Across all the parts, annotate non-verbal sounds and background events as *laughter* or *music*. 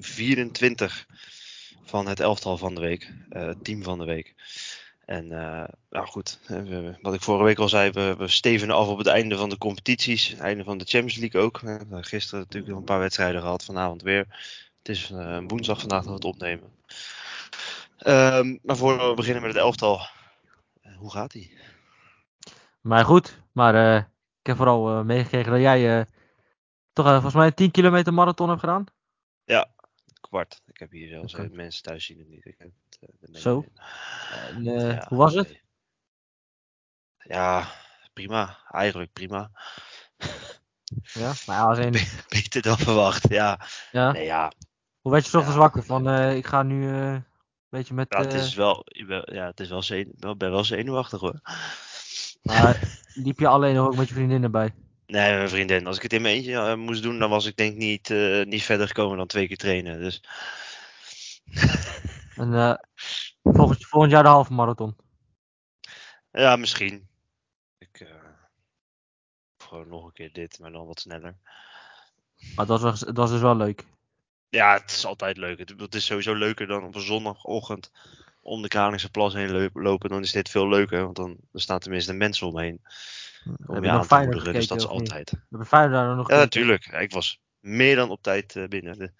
24 van het elftal van de week, het team van de week. En uh, nou goed, we, wat ik vorige week al zei, we, we stevenen af op het einde van de competities, het einde van de Champions League ook. We hebben gisteren natuurlijk nog een paar wedstrijden gehad, vanavond weer. Het is uh, woensdag vandaag dat we het opnemen. Um, maar voor we beginnen met het elftal, hoe gaat ie? Maar goed, maar ik heb vooral meegekregen dat jij toch volgens mij een 10 kilometer marathon hebt gedaan. Ja, kwart. Ik heb hier zelfs okay. mensen thuis zien het niet. Ik heb het, uh, Zo. En, ja, hoe was het? Ja, prima. Eigenlijk prima. Ja, maar als *laughs* een... Beter dan verwacht, ja. Ja? Nee, ja. Hoe werd je toch ja, wakker van, uh, ik ga nu een beetje met... Ja, het is wel, ja, het is wel, zenu wel, ben wel zenuwachtig hoor. Maar liep je alleen ook met je vriendinnen bij? Nee, mijn vriendin. Als ik het in mijn eentje uh, moest doen, dan was ik denk niet, uh, niet verder gekomen dan twee keer trainen. Dus. *laughs* en uh, volgend, volgend jaar de halve marathon? Ja, misschien. Ik, gewoon nog een keer dit, maar dan wat sneller. Maar dat was, dat was dus wel leuk. Ja, het is altijd leuk. Het, het is sowieso leuker dan op een zondagochtend om de Kralingse plas heen lopen. Dan is dit veel leuker, want dan er staan tenminste mensen omheen. Om Heb je aan te moedigen, dus dat is altijd. Hebben Feyenoord daar nog Ja, natuurlijk. Ik was meer dan op tijd uh, binnen. De...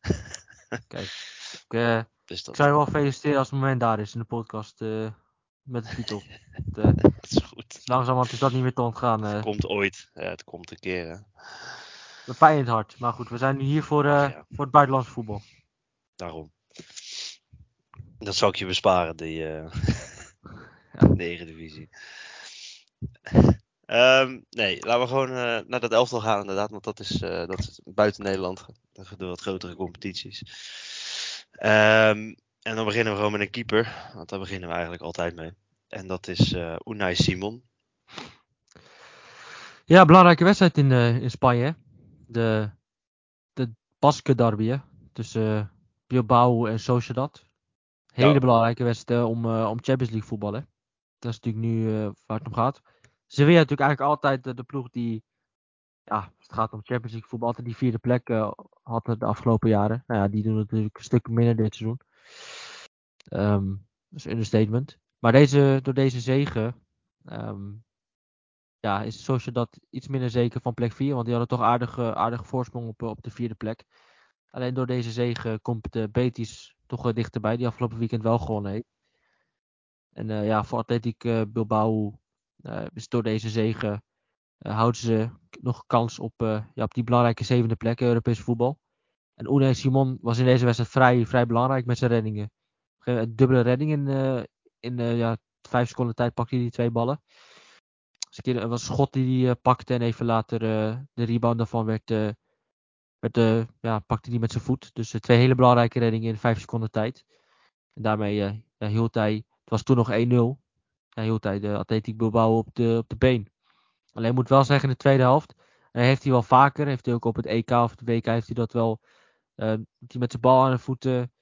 *laughs* Kijk, ik, uh, dus ik zou je wel feliciteren als het moment daar is in de podcast uh, met de titel. *laughs* dat is goed. Langzamerhand is dat niet meer te ontgaan. Het komt ooit. Ja, het komt een keer. Hè. We pijn in het hart. Maar goed, we zijn nu hier voor, ja. voor het buitenlandse voetbal. Daarom. Dat zal ik je besparen, die, *laughs* ja. de Eredivisie. Um, nee, laten we gewoon uh, naar dat elftal gaan inderdaad, want dat is, uh, dat is buiten Nederland. De wat grotere competities. Um, en dan beginnen we gewoon met een keeper, want daar beginnen we eigenlijk altijd mee. En dat is uh, Unai Simon. Ja, belangrijke wedstrijd in, in Spanje. De, de Basque derby hè? tussen Bilbao en Sociedad. Hele ja. belangrijke wedstrijd om, om Champions League voetballen. Dat is natuurlijk nu waar het om gaat. Sevilla natuurlijk eigenlijk altijd de, ploeg die, ja, als het gaat om Champions League voetbal, altijd die vierde plek uh, had de afgelopen jaren. Nou ja, die doen het natuurlijk een stuk minder dit seizoen. Um, dat is een understatement. Maar deze, door deze zegen um, ja, is dat iets minder zeker van plek 4. Want die hadden toch aardige, aardige voorsprong op, op de vierde plek. Alleen door deze zegen komt de Betis toch dichterbij. Die afgelopen weekend wel gewonnen heeft. En ja, voor Atletiek Bilbao dus door deze zegen uh, houden ze nog kans op, uh, ja, op die belangrijke zevende plek Europese voetbal. En Unai Simon was in deze wedstrijd vrij, vrij belangrijk met zijn reddingen. Een dubbele redding in, in ja, vijf seconden tijd pakte hij die twee ballen. Dus was een schot die hij pakte en even later de rebound daarvan werd, werd ja, pakte hij met zijn voet. Dus twee hele belangrijke reddingen in vijf seconden tijd. En daarmee hield hij, het was toen nog 1-0 ja, hield hij de Atletiek Bilbao op de, op de been. Alleen moet wel zeggen in de tweede helft. En heeft hij wel vaker. Heeft hij ook op het EK of de WK heeft hij dat wel. Uh, dat hij met zijn bal aan de voeten.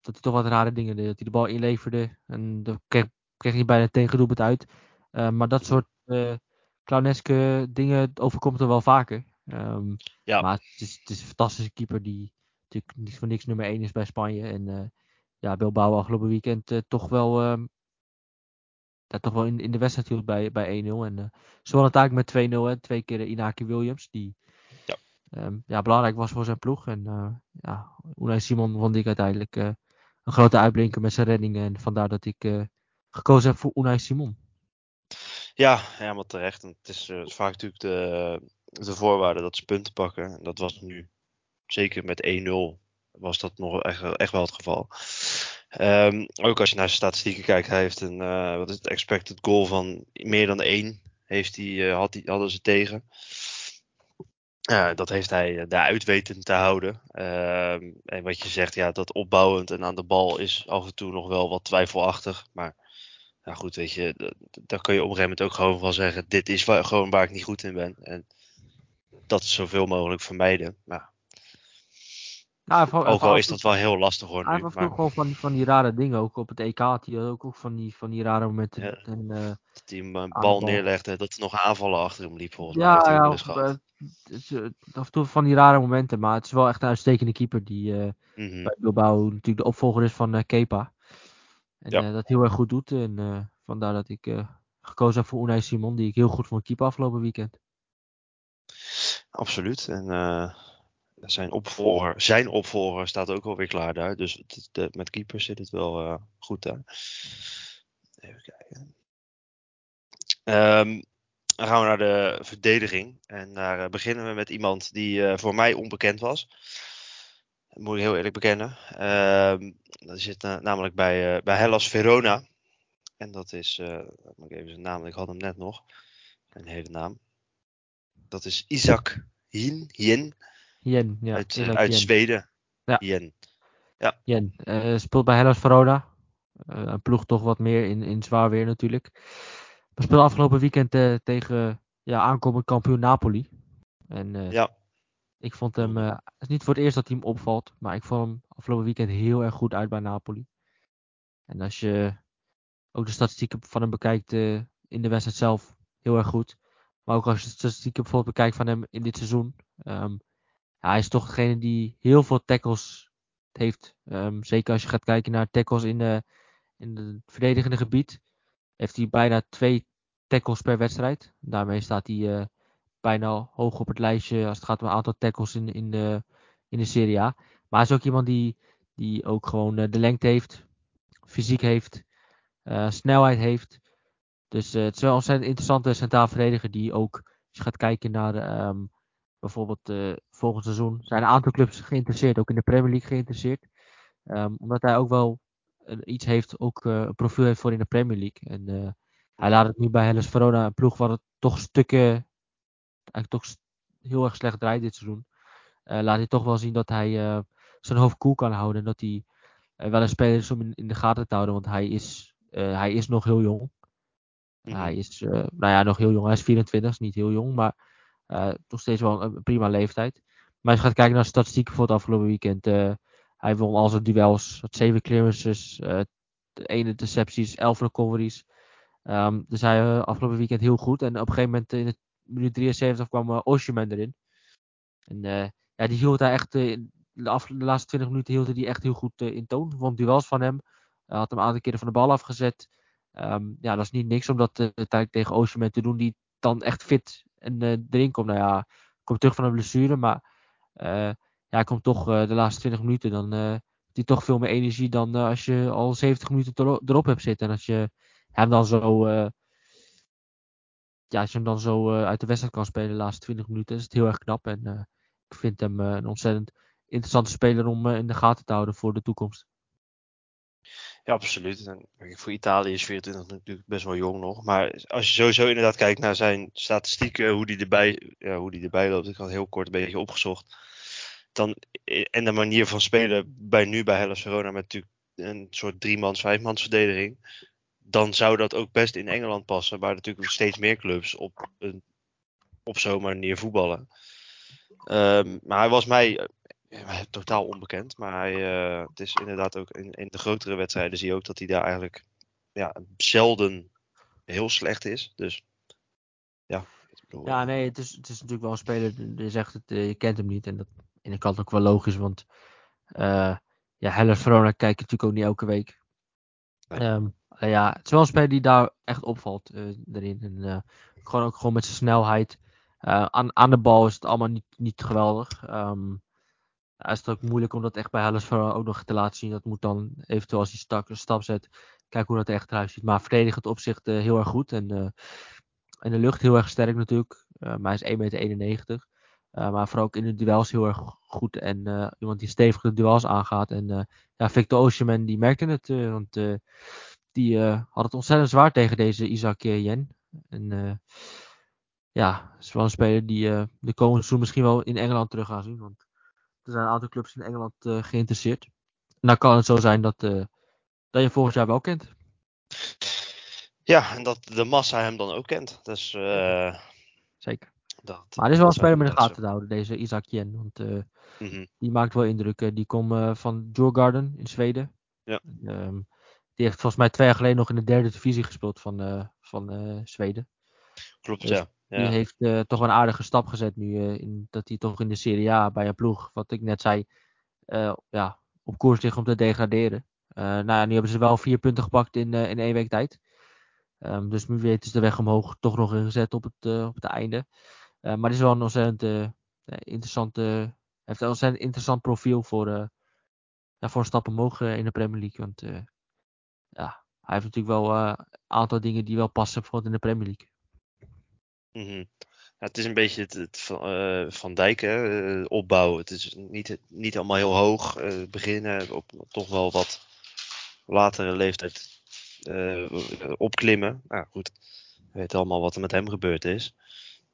Dat hij toch wat rare dingen deed. Dat hij de bal inleverde. En dan kreeg, kreeg hij bijna tegendoelpunt uit. Uh, maar dat soort uh, clowneske dingen overkomt er wel vaker. Um, ja. Maar het is, het is, een fantastische keeper die natuurlijk niet voor niks nummer 1 is bij Spanje. En ja, Bilbao afgelopen weekend toch wel ja, toch wel in, in de wedstrijd hield bij, bij 1-0. En uh, ze won het eigenlijk met 2-0. En twee keer de Inaki Williams. Die ja. Um, ja, belangrijk was voor zijn ploeg. En uh, ja, Unai Simon vond ik uiteindelijk een grote uitblinker met zijn reddingen. En vandaar dat ik gekozen heb voor Unai Simon. Ja, helemaal terecht. En het is vaak natuurlijk de, de voorwaarde dat ze punten pakken. En dat was nu zeker met 1-0 was dat nog echt, wel het geval. Um, ook als je naar zijn statistieken kijkt, hij heeft een uh, wat is het, expected goal van meer dan 1. Heeft hij, uh, had hij, hadden ze tegen. Uh, dat heeft hij daaruit weten te houden. Ehm, en wat je zegt, ja, dat opbouwend en aan de bal is af en toe nog wel wat twijfelachtig. Maar ja, goed, weet je, daar kun je op een gegeven moment ook gewoon van zeggen: dit is gewoon waar ik niet goed in ben. En dat zoveel mogelijk vermijden. Maar Van, Ook al is dat wel heel lastig hoor Hij Maar gewoon van die, van die rare dingen. Ook op het EK had hij ook, ook van, die, van die rare momenten. Ja. En, eh, dat hij een bal bal. neerlegde, dat er nog aanvallen achter hem liep volgens ja, of, eh, het af en toe van die rare momenten. Maar het is wel echt een uitstekende keeper. Die Mhm. bij Bilbao natuurlijk de opvolger is van eh, Kepa. En Ja. dat heel erg goed doet. En vandaar dat ik gekozen heb voor Unai Simon. Die ik heel goed vond keeper afgelopen weekend. Absoluut. En zijn, opvolger, zijn opvolger staat ook alweer klaar daar. Dus met keepers zit het wel eh, goed daar. Even kijken. Ehm, dan gaan we naar de verdediging. En daar eh, beginnen we met iemand die eh, voor mij onbekend was. Dat moet ik heel eerlijk bekennen. Ehm dat zit na- namelijk bij, bij Hellas Verona. En dat is, moet ik even zijn naam, ik had hem net nog. Een hele naam. Dat is Isaac Hien, Hien Jen, ja. uit, eh, Isaac uit Jen. Zweden. Ja. Jen eh, speelt bij Hellas Verona. Eh, een ploeg toch wat meer in, in zwaar weer natuurlijk. We speelden afgelopen weekend tegen ja, aankomend kampioen Napoli. En Ja. ik vond hem, het is niet voor het eerst dat hij hem opvalt, maar ik vond hem afgelopen weekend heel erg goed uit bij Napoli. En als je ook de statistieken van hem bekijkt in de wedstrijd zelf, heel erg goed. Maar ook als je de statistieken bijvoorbeeld bekijkt van hem in dit seizoen. ja, hij is toch degene die heel veel tackles heeft. Ehm, zeker als je gaat kijken naar tackles in, de, in het verdedigende gebied. Heeft hij bijna twee tackles per wedstrijd. Daarmee staat hij eh, bijna hoog op het lijstje als het gaat om het aantal tackles in, in, de, in de Serie A. Maar hij is ook iemand die, die ook gewoon eh, de lengte heeft, fysiek heeft, eh, snelheid heeft. Dus eh, het is wel een ontzettend interessante centraal verdediger die ook, als je gaat kijken naar ehm, bijvoorbeeld eh, volgend seizoen, zijn een aantal clubs geïnteresseerd, ook in de Premier League geïnteresseerd. Ehm, omdat hij ook wel een- iets heeft, ook eh, een profiel heeft voor in de Premier League. En eh, hij laat het nu bij Hellas Verona, een ploeg wat het toch stukken, eigenlijk toch heel erg slecht draait dit seizoen. Eh, laat hij toch wel zien dat hij eh, zijn hoofd koel kan houden. En dat hij eh, wel een speler is om in, in de gaten te houden. Want hij is, eh, hij is nog heel jong. Mhm. Hij is, eh, nou ja, nog heel jong. Hij is 24, is niet heel jong, maar eh, nog steeds wel een, prima leeftijd. Maar als je gaat kijken naar statistieken voor het afgelopen weekend. eh, hij won al zijn duels, had 7 clearances, eh 1 intercepties, 11 recoveries. Ehm, dus hij eh, afgelopen weekend heel goed. En op een gegeven moment in het minuut 73 kwam uh, Oshiman erin. En eh, ja, die hield hij echt, eh, de, laatste 20 minuten hield hij echt heel goed eh, in toon. Won duels van hem. Had hem een aantal keren van de bal afgezet. Ehm, ja, dat is niet niks om dat eh, uiteindelijk tegen Osimhen te doen, die dan echt fit en eh, erin komt. Nou ja, komt terug van een blessure, maar eh, ja, hij komt toch eh, de laatste 20 minuten. Dan hij toch veel meer energie dan als je al 70 minuten ero- erop hebt zitten. En als je hem dan zo, ja, als je hem dan zo uit de wedstrijd kan spelen de laatste 20 minuten, is het heel erg knap. En ik vind hem een ontzettend interessante speler om in de gaten te houden voor de toekomst. Ja, absoluut. En voor Italië is 24 natuurlijk best wel jong nog. Maar als je sowieso inderdaad kijkt naar zijn statistieken, hoe die erbij, ja, hoe die erbij loopt. Ik had heel kort een beetje opgezocht. Dan, en de manier van spelen bij nu bij Hellas Verona met natuurlijk een soort driemans, vijfmans verdediging. Dan zou dat ook best in Engeland passen, waar natuurlijk steeds meer clubs op, op zo'n manier voetballen. Ehm, maar hij was mij totaal onbekend. Maar hij, eh, het is inderdaad ook in, in de grotere wedstrijden zie je ook dat hij daar eigenlijk ja, zelden heel slecht is. Dus ja. Ja, eh, nee, het is, het is natuurlijk wel een speler. Je zegt het, eh, je kent hem niet. En dat in de kant ook wel logisch, want eh ja, Hellas Verona kijk je natuurlijk ook niet elke week. Nee. Ehm, eh, ja, het is wel een speler die daar echt opvalt eh, erin. En, gewoon ook gewoon met zijn snelheid. Aan, aan de bal is het allemaal niet, niet geweldig. Ehm ja, is het ook moeilijk om dat echt bij Hellas ook nog te laten zien. Dat moet dan eventueel als hij stak, een stap zet, kijken hoe dat er echt eruit ziet. Maar verdedigend opzicht eh, heel erg goed. En eh, in de lucht heel erg sterk natuurlijk. Eh, maar hij is 1,91 meter. Maar vooral ook in de duels heel erg goed. En iemand die stevig de duels aangaat. En ja, Victor Osimhen die merkte het. eh, want die had het ontzettend zwaar tegen deze Isaac Jen. En ja, is wel een speler die de komende seizoen misschien wel in Engeland terug gaan zien. Want er zijn een aantal clubs in Engeland geïnteresseerd. En dan kan het zo zijn dat, dat je volgend jaar wel kent. Ja, en dat de massa hem dan ook kent. Dus uh, Zeker. Dat, Maar het is wel een speler met de gaten te houden, deze Isaac Jen. Want eh, Mhm. die maakt wel indruk. eh. die komt eh, van Djurgården in Zweden. Ja. Ehm, die heeft volgens mij twee jaar geleden nog in de derde divisie gespeeld van, eh, van eh, Zweden. Klopt, Dus ja. Die heeft eh, toch een aardige stap gezet nu. eh, in, dat hij toch in de Serie A bij een ploeg, wat ik net zei, eh, ja, op koers ligt om te degraderen. Nou ja, nu hebben ze wel vier punten gepakt in, in één week tijd. Ehm, dus wie weet is de weg omhoog toch nog ingezet op het, op het einde. Maar het is wel een ontzettend interessante, heeft een ontzettend interessant profiel voor, eh, ja, voor een stap omhoog in de Premier League. Want ja, hij heeft natuurlijk wel een aantal dingen die wel passen bijvoorbeeld in de Premier League. Mhm. Ja, het is een beetje het, het van, eh, van Dijk, hè, eh, opbouwen. Het is niet, niet allemaal heel hoog eh, beginnen, op toch wel wat latere leeftijd opklimmen. Nou goed, we weten allemaal wat er met hem gebeurd is.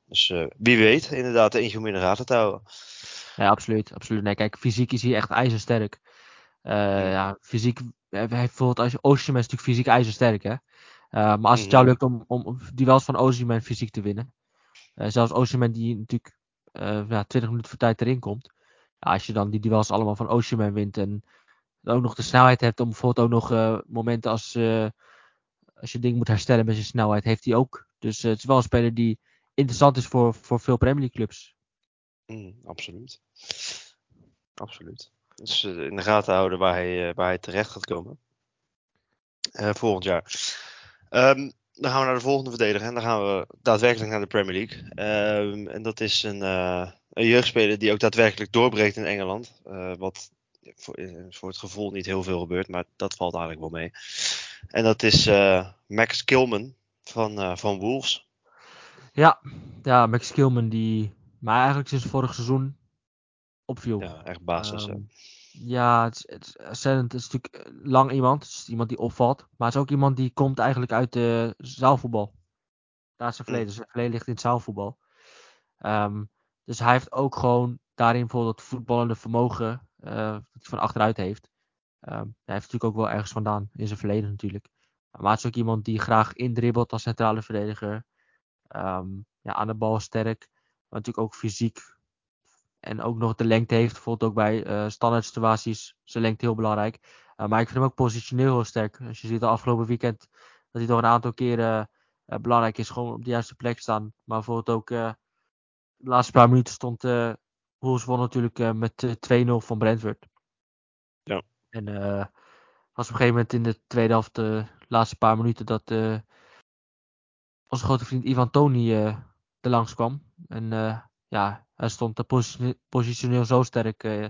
Dus wie weet, inderdaad, eentje om in de gaten te houden. Ja, absoluut. absoluut. Nee, kijk, fysiek is hij echt ijzersterk. Eh, ja, fysiek, bijvoorbeeld als Osimhen is natuurlijk fysiek ijzersterk, hè. Eh, maar als het jou Mhm. lukt om, om, om duels van Osimhen fysiek te winnen. eh, zelfs Osimhen die natuurlijk eh, ja, 20 minuten voor tijd erin komt. Ja, als je dan die duels allemaal van Osimhen wint en ook nog de snelheid hebt om bijvoorbeeld ook nog momenten als, als je ding moet herstellen met zijn snelheid, heeft hij ook. Dus het is wel een speler die interessant is voor, voor veel Premier League clubs. Mm, absoluut. Absoluut. Dus in de gaten houden waar hij, waar hij terecht gaat komen. Volgend jaar. Ehm, dan gaan we naar de volgende verdediger. En dan gaan we daadwerkelijk naar de Premier League. Ehm, en dat is een, eh, een jeugdspeler die ook daadwerkelijk doorbreekt in Engeland. Eh, wat voor, eh, voor het gevoel niet heel veel gebeurt, maar dat valt eigenlijk wel mee. En dat is Max Kilman van, van Wolves. Ja, ja, Max Kilman die maar eigenlijk sinds vorig seizoen opviel. Ja, echt basis. hè. Ja, het is, het, is, ontzettend- het is natuurlijk eh, lang iemand. Het is iemand die opvalt. Maar het is ook iemand die komt eigenlijk uit de zaalvoetbal. Daar is zijn Mm. verleden. Zijn verleden ligt in het zaalvoetbal. Ehm, dus hij heeft ook gewoon daarin bijvoorbeeld het voetballende vermogen eh, dat hij van achteruit heeft. Ehm, hij heeft natuurlijk ook wel ergens vandaan in zijn verleden natuurlijk. Maar het is ook iemand die graag indribbelt als centrale verdediger. Ehm, ja, aan de bal sterk. Maar natuurlijk ook fysiek. En ook nog de lengte heeft. Bijvoorbeeld ook bij eh standaard situaties. Zijn lengte heel belangrijk. Uh, maar ik vind hem ook positioneel heel sterk. Als je ziet de afgelopen weekend. Dat hij toch een aantal keren uh, belangrijk is. Gewoon op de juiste plek staan. Maar bijvoorbeeld ook. De laatste paar minuten stond. Uh, Wolves won natuurlijk met 2-0 van Brentford. Ja. En was op een gegeven moment in de tweede helft. De laatste paar minuten. Dat onze grote vriend Ivan Tony uh, er langs kwam. En ja, hij stond position positioneel zo sterk. Uh,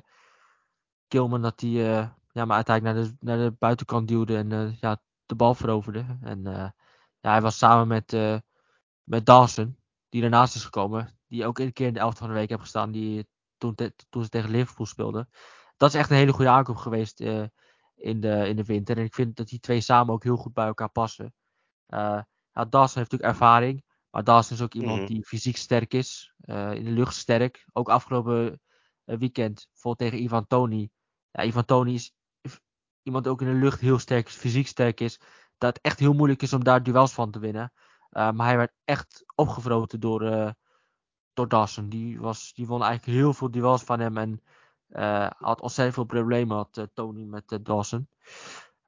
Kilman dat hij uh, ja, maar uiteindelijk naar de, naar de buitenkant duwde en uh, ja, de bal veroverde. En ja, hij was samen met, met Dawson, die ernaast is gekomen. Die ook een keer in de elfde van de week heeft gestaan. Die toen, toen ze tegen Liverpool speelden. Dat is echt een hele goede aankoop geweest in, de, in de winter. En ik vind dat die twee samen ook heel goed bij elkaar passen. Uh, Dawson heeft natuurlijk ervaring. Maar Dawson is ook iemand Mhm. die fysiek sterk is. Uh, in de lucht sterk. Ook afgelopen uh, weekend. Bijvoorbeeld tegen Ivan Tony. Ja, Ivan Tony is iemand die ook in de lucht heel sterk is. Fysiek sterk is. Dat het echt heel moeilijk is om daar duels van te winnen. Uh, maar hij werd echt opgevroten door, uh, door Dawson. Die, was, die won eigenlijk heel veel duels van hem. En uh, had ontzettend veel problemen had Tony met Dawson.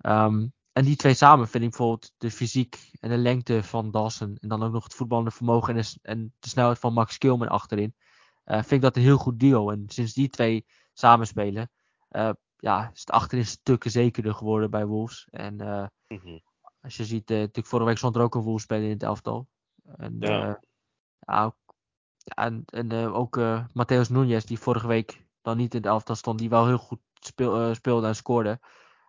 Um, en die twee samen vind ik bijvoorbeeld de fysiek en de lengte van Dawson. En dan ook nog het voetballende vermogen en de, en de snelheid van Max Kilman achterin. Uh, vind ik dat een heel goed duo. En sinds die twee samenspelen, uh, ja, is het achterin stukken zekerder geworden bij Wolves. En uh, Mm -hmm. als je ziet, natuurlijk vorige week stond er ook een Wolves speler in het elftal. En, ja. ja, ook, en, en ook Mateus Nunes, die vorige week dan niet in het elftal stond, die wel heel goed speel, speelde en scoorde.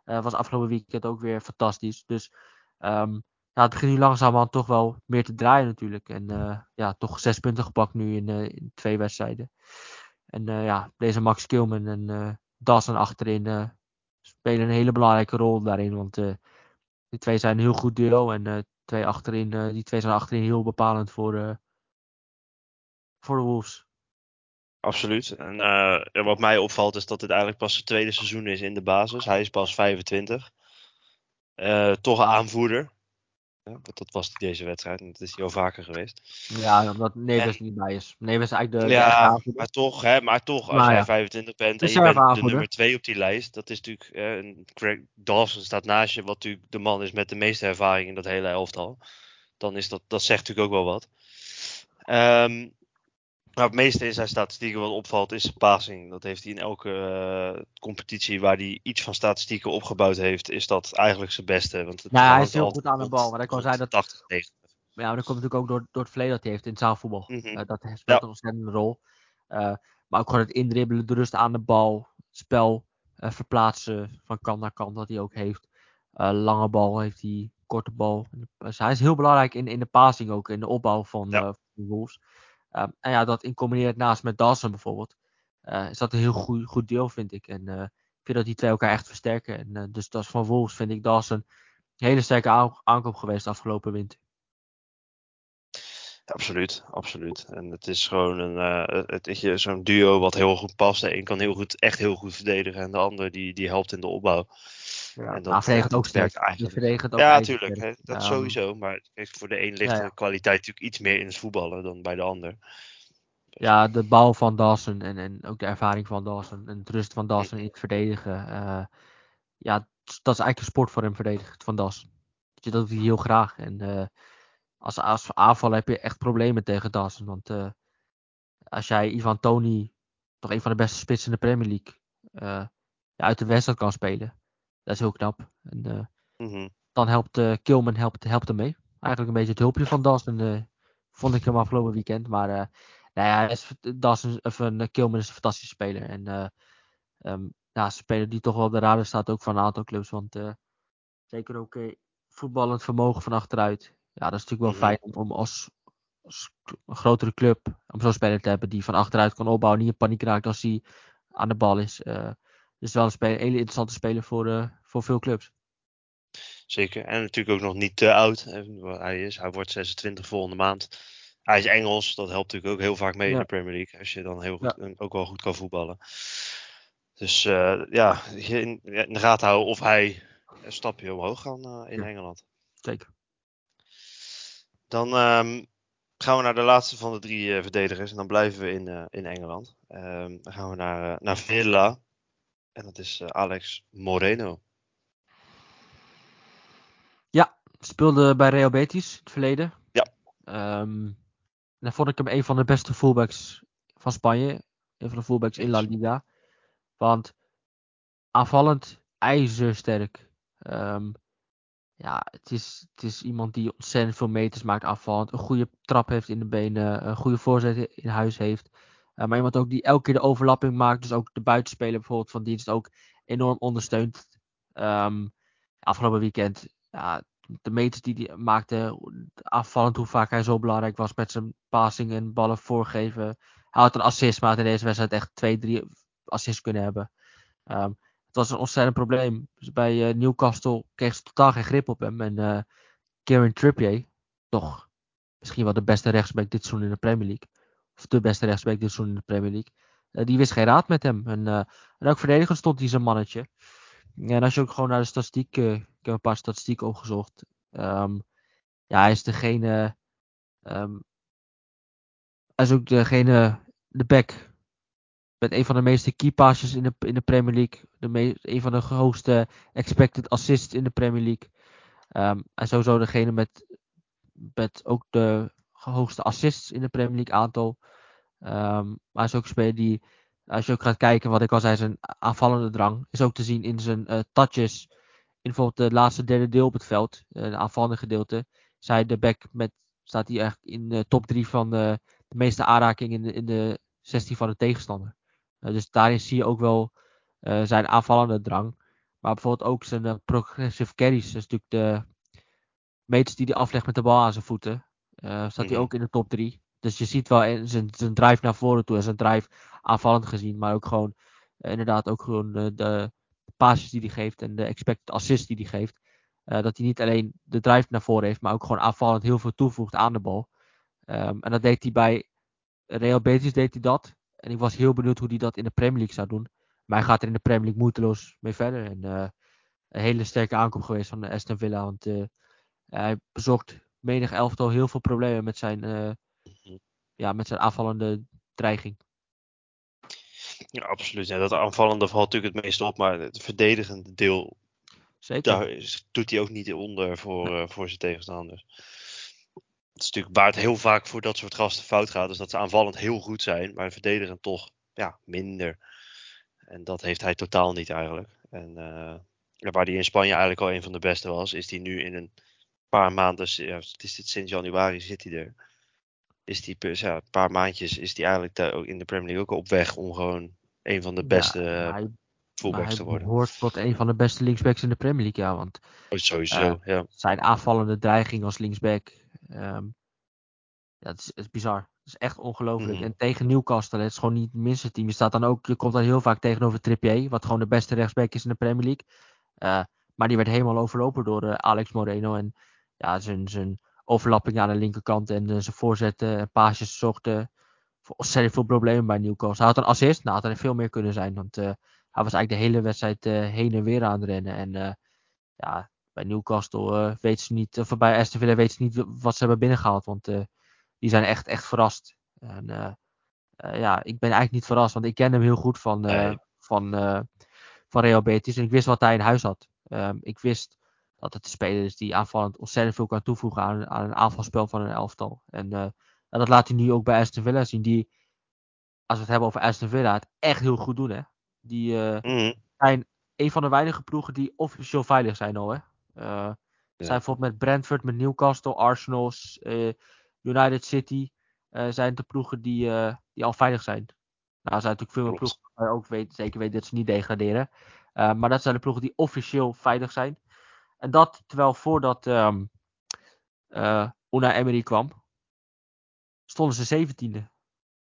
Uh, was afgelopen weekend ook weer fantastisch. Dus um, het begint nu langzamerhand toch wel meer te draaien natuurlijk. En uh, ja, toch zes punten gepakt nu in, in twee wedstrijden. En ja, deze Max Kilman en uh, Dawson achterin spelen een hele belangrijke rol daarin. Want die twee zijn een heel goed duo. En twee achterin, die twee zijn achterin heel bepalend voor, voor de Wolves. Absoluut. En uh, wat mij opvalt is dat dit eigenlijk pas zijn tweede seizoen is in de basis. Hij is pas 25. Uh, toch aanvoerder. Ja, dat was deze wedstrijd en dat is hij al vaker geweest. Ja, omdat Neves niet bij is. Neves is eigenlijk de, ja, de maar toch, hè, maar toch, als Maar jij ja. 25 bent en je bent de nummer 2 op die lijst, dat is natuurlijk, eh, een Craig Dawson staat naast je, wat natuurlijk de man is met de meeste ervaring in dat hele elftal. Dan is dat, dat zegt natuurlijk ook wel wat. Ehm maar het meeste in zijn statistieken wat opvalt is zijn passing. Dat heeft hij in elke eh, competitie waar hij iets van statistieken opgebouwd heeft, is dat eigenlijk zijn beste. Want het Ja, hij is heel goed aan de bal, maar ik kan zeggen dat- 80, 90. Maar ja, maar dat komt natuurlijk ook door, door het verleden dat hij heeft in het zaalvoetbal. Mhm. Eh, dat speelt Ja. een ontzettende rol. Eh, maar ook gewoon het indribbelen, de rust aan de bal, spel verplaatsen van kant naar kant dat hij ook heeft. Lange bal heeft hij, korte bal. Dus hij is heel belangrijk in, in de passing ook, in de opbouw van, Ja. van de Wolves. Eh, en ja, dat in combineert naast met Dawson bijvoorbeeld, eh, is dat een heel goed, goed deel vind ik. En eh, ik vind dat die twee elkaar echt versterken. En, eh, dus dat is van Wolves vind ik Dawson een hele sterke aan- aankoop geweest afgelopen winter. Absoluut, absoluut. En het is gewoon een, zo'n duo wat heel goed past. De een kan heel goed, echt heel goed verdedigen en de ander die, die helpt in de opbouw. Ja, En dat, ook sterk. eigenlijk. Ook Ja, natuurlijk. hè, Dat sowieso. Maar voor de een ligt ja, ja. de kwaliteit natuurlijk iets meer in het voetballen dan bij de ander. Ja, de bal van Dawson en, en ook de ervaring van Dawson en het rust van Dawson in het verdedigen. eh, ja, dat is eigenlijk een sport voor hem verdedigen, van Dawson. Dat doet hij heel graag. En eh, als, als aanval heb je echt problemen tegen Dawson. Want eh, als jij Ivan Tony, toch een van de beste spitsen in de Premier League, eh, uit de wedstrijd kan spelen. Dat is heel knap. En, eh, Mhm. dan helpt eh Kilman helpt, helpt hem mee. Eigenlijk een beetje het hulpje van Dawson. eh, vond ik hem afgelopen weekend. Maar nou ja, is, Dawson, of, een Kilman is een fantastische speler. En eh ehm, ja, een speler die toch wel op de radar staat ook van een aantal clubs. Want zeker ook voetballend vermogen van achteruit. Ja, dat is natuurlijk wel Mhm. fijn om, als, als een grotere club om zo'n speler te hebben die van achteruit kan opbouwen. Niet in paniek raakt als hij aan de bal is. Eh, dus wel een, speler, hele interessante speler voor, eh, voor veel clubs. Zeker. En natuurlijk ook nog niet te oud. Hij, is. hij wordt 26 volgende maand. Hij is Engels. Dat helpt natuurlijk ook heel vaak mee in de Premier League. Als je dan heel goed, ook wel goed kan voetballen. Dus eh, ja, in, in de gaten houden of hij een stapje omhoog kan eh, in Ja. Engeland. Zeker. Dan ehm, gaan we naar de laatste van de drie verdedigers. En dan blijven we in, in Engeland. Ehm, dan gaan we naar, naar Villa. En dat is eh, Alex Moreno. Speelde bij Real Betis in het verleden. Ja. Ehm, dan vond ik hem een van de beste fullbacks van Spanje. Een van de fullbacks in La. Liga. Want aanvallend ijzersterk. Ehm, ja, het is, het is iemand die ontzettend veel meters maakt aanvallend. Een goede trap heeft in de benen. Een goede voorzet in huis heeft. Eh, maar iemand ook die elke keer de overlapping maakt. Dus ook de buitenspeler bijvoorbeeld van dienst ook enorm ondersteunt. Ehm, afgelopen weekend, de meters die hij maakte, afvallend hoe vaak hij zo belangrijk was met zijn passing en ballen voorgeven. Hij had een assist, maar had in deze wedstrijd echt twee, drie assists kunnen hebben. Ehm, het was een ontzettend probleem. Dus bij eh, Newcastle kreeg ze totaal geen grip op hem. En eh Kieran Trippier, toch misschien wel de beste rechtsback dit seizoen in de Premier League. Of de beste rechtsback dit seizoen in de Premier League. Eh, die wist geen raad met hem. En, eh, en ook verdediger stond hij zijn mannetje. En als je ook gewoon naar de statistiek, eh, ik heb een paar statistieken opgezocht. Ehm, ja, hij is degene, ehm, hij is ook degene, de back met een van de meeste key passes in de, in de Premier League. De een van de hoogste expected assists in de Premier League. Ehm, en sowieso degene met, met ook de hoogste assists in de Premier League aantal. Ehm, maar is ook een speler die, als je ook gaat kijken, wat ik al zei, zijn aanvallende drang is ook te zien in zijn eh, touches. In bijvoorbeeld het laatste derde deel op het veld, het aanvallende gedeelte, zij de back met, staat hij echt in de top 3 van de, de meeste aanrakingen in de, in de 16 van de tegenstander. Uh, dus daarin zie je ook wel zijn aanvallende drang. Maar bijvoorbeeld ook zijn progressive carries. Dat is natuurlijk de meters die hij aflegt met de bal aan zijn voeten. Uh, staat hij ook in de top 3. Dus je ziet wel zijn, zijn drive naar voren toe en zijn drive aanvallend gezien. Maar ook gewoon, uh, inderdaad, ook gewoon uh, de passes die hij geeft en de expected assists die hij geeft. Uh, dat hij niet alleen de drive naar voren heeft, maar ook gewoon aanvallend heel veel toevoegt aan de bal. Um, en dat deed hij bij Real Betis deed hij dat. En ik was heel benieuwd hoe hij dat in de Premier League zou doen. Maar hij gaat er in de Premier League moeiteloos mee verder. En uh, een hele sterke aankoop geweest van Aston Villa. Want uh, Hij bezorgt menig elftal heel veel problemen met zijn, eh, Mhm. ja, met zijn aanvallende dreiging. Ja, absoluut. Ja, dat aanvallende valt natuurlijk het meest op, maar het verdedigende deel, Zeker. daar is- doet hij ook niet onder voor, eh, voor zijn tegenstanders. Het is natuurlijk waar het heel vaak voor dat soort gasten fout gaat, is dat ze aanvallend heel goed zijn, maar verdedigend toch ja, minder. En dat heeft hij totaal niet eigenlijk. En eh, waar hij in Spanje eigenlijk al een van de beste was, is hij nu in een paar maanden, ja, het is dit sinds januari zit hij er. Is hij per- ja, een paar maandjes is hij eigenlijk daar ook in de Premier League ook op weg om gewoon een van de Ja, beste eh, hij, maar fullbacks hij te worden. behoort tot een van de beste linksbacks in de Premier League, ja. Want Oh, Sowieso, ja. zijn aanvallende dreiging als linksback. ehm, ja, het is, het is bizar. Het is echt ongelooflijk. Mhm. En tegen Newcastle, het is gewoon niet het minste team. Je staat dan ook, je komt dan heel vaak tegenover Trippier, wat gewoon de beste rechtsback is in de Premier League. Eh, maar die werd helemaal overlopen door eh, Alex Moreno. En ja, zijn, zijn overlapping aan de linkerkant en eh, zijn voorzetten en paasjes zorgden voor ontzettend veel problemen bij Newcastle. Hij had een assist, nou had er veel meer kunnen zijn. Want eh, hij was eigenlijk de hele wedstrijd eh, heen en weer aan het rennen. En ja, bij Newcastle weten ze niet, of bij Aston Villa weten ze niet wat ze hebben binnengehaald. Want die zijn echt, echt verrast. En ja, ik ben eigenlijk niet verrast, want ik ken hem heel goed van, Nee. van, van Real Betis. En ik wist wat hij in huis had. Ehm, ik wist dat het een speler is die aanvallend ontzettend veel kan toevoegen aan, aan een aanvalspel van een elftal. En, eh, en dat laat hij nu ook bij Aston Villa zien. Die, als we het hebben over Aston Villa, het echt heel goed doen. Hè? Die eh, Mhm. zijn een van de weinige ploegen die officieel veilig zijn al. Hè? Eh, Zijn bijvoorbeeld met Brentford, met Newcastle, Arsenal, United City. zijn de ploegen die, die al veilig zijn. Nou, er zijn natuurlijk veel meer ploegen waar je ook weet, zeker weten dat ze niet degraderen. Maar dat zijn de ploegen die officieel veilig zijn. En dat terwijl voordat ehm eh Unai Emery kwam, stonden ze zeventiende.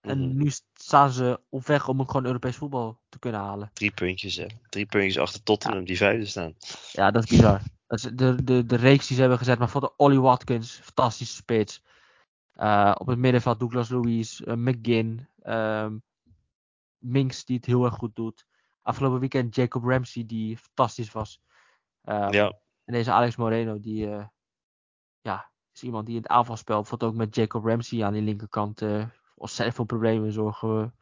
En Mhm. nu staan ze op weg om gewoon Europees voetbal te kunnen halen. Drie puntjes, hè. Drie puntjes achter Tottenham, die vijfde staan. Ja, dat is bizar. Dat is de, de, de reeks die ze hebben gezet. Maar voor de Ollie Watkins, fantastische spits. Eh, op het middenveld Douglas Luiz, eh, McGinn, ehm, Minks die het heel erg goed doet. Afgelopen weekend Jacob Ramsey die fantastisch was. Ehm, Ja, En deze Alex Moreno die eh, ja, is iemand die in het aanvalspel, bijvoorbeeld ook met Jacob Ramsey aan die linkerkant, eh ontzettend veel problemen zorgen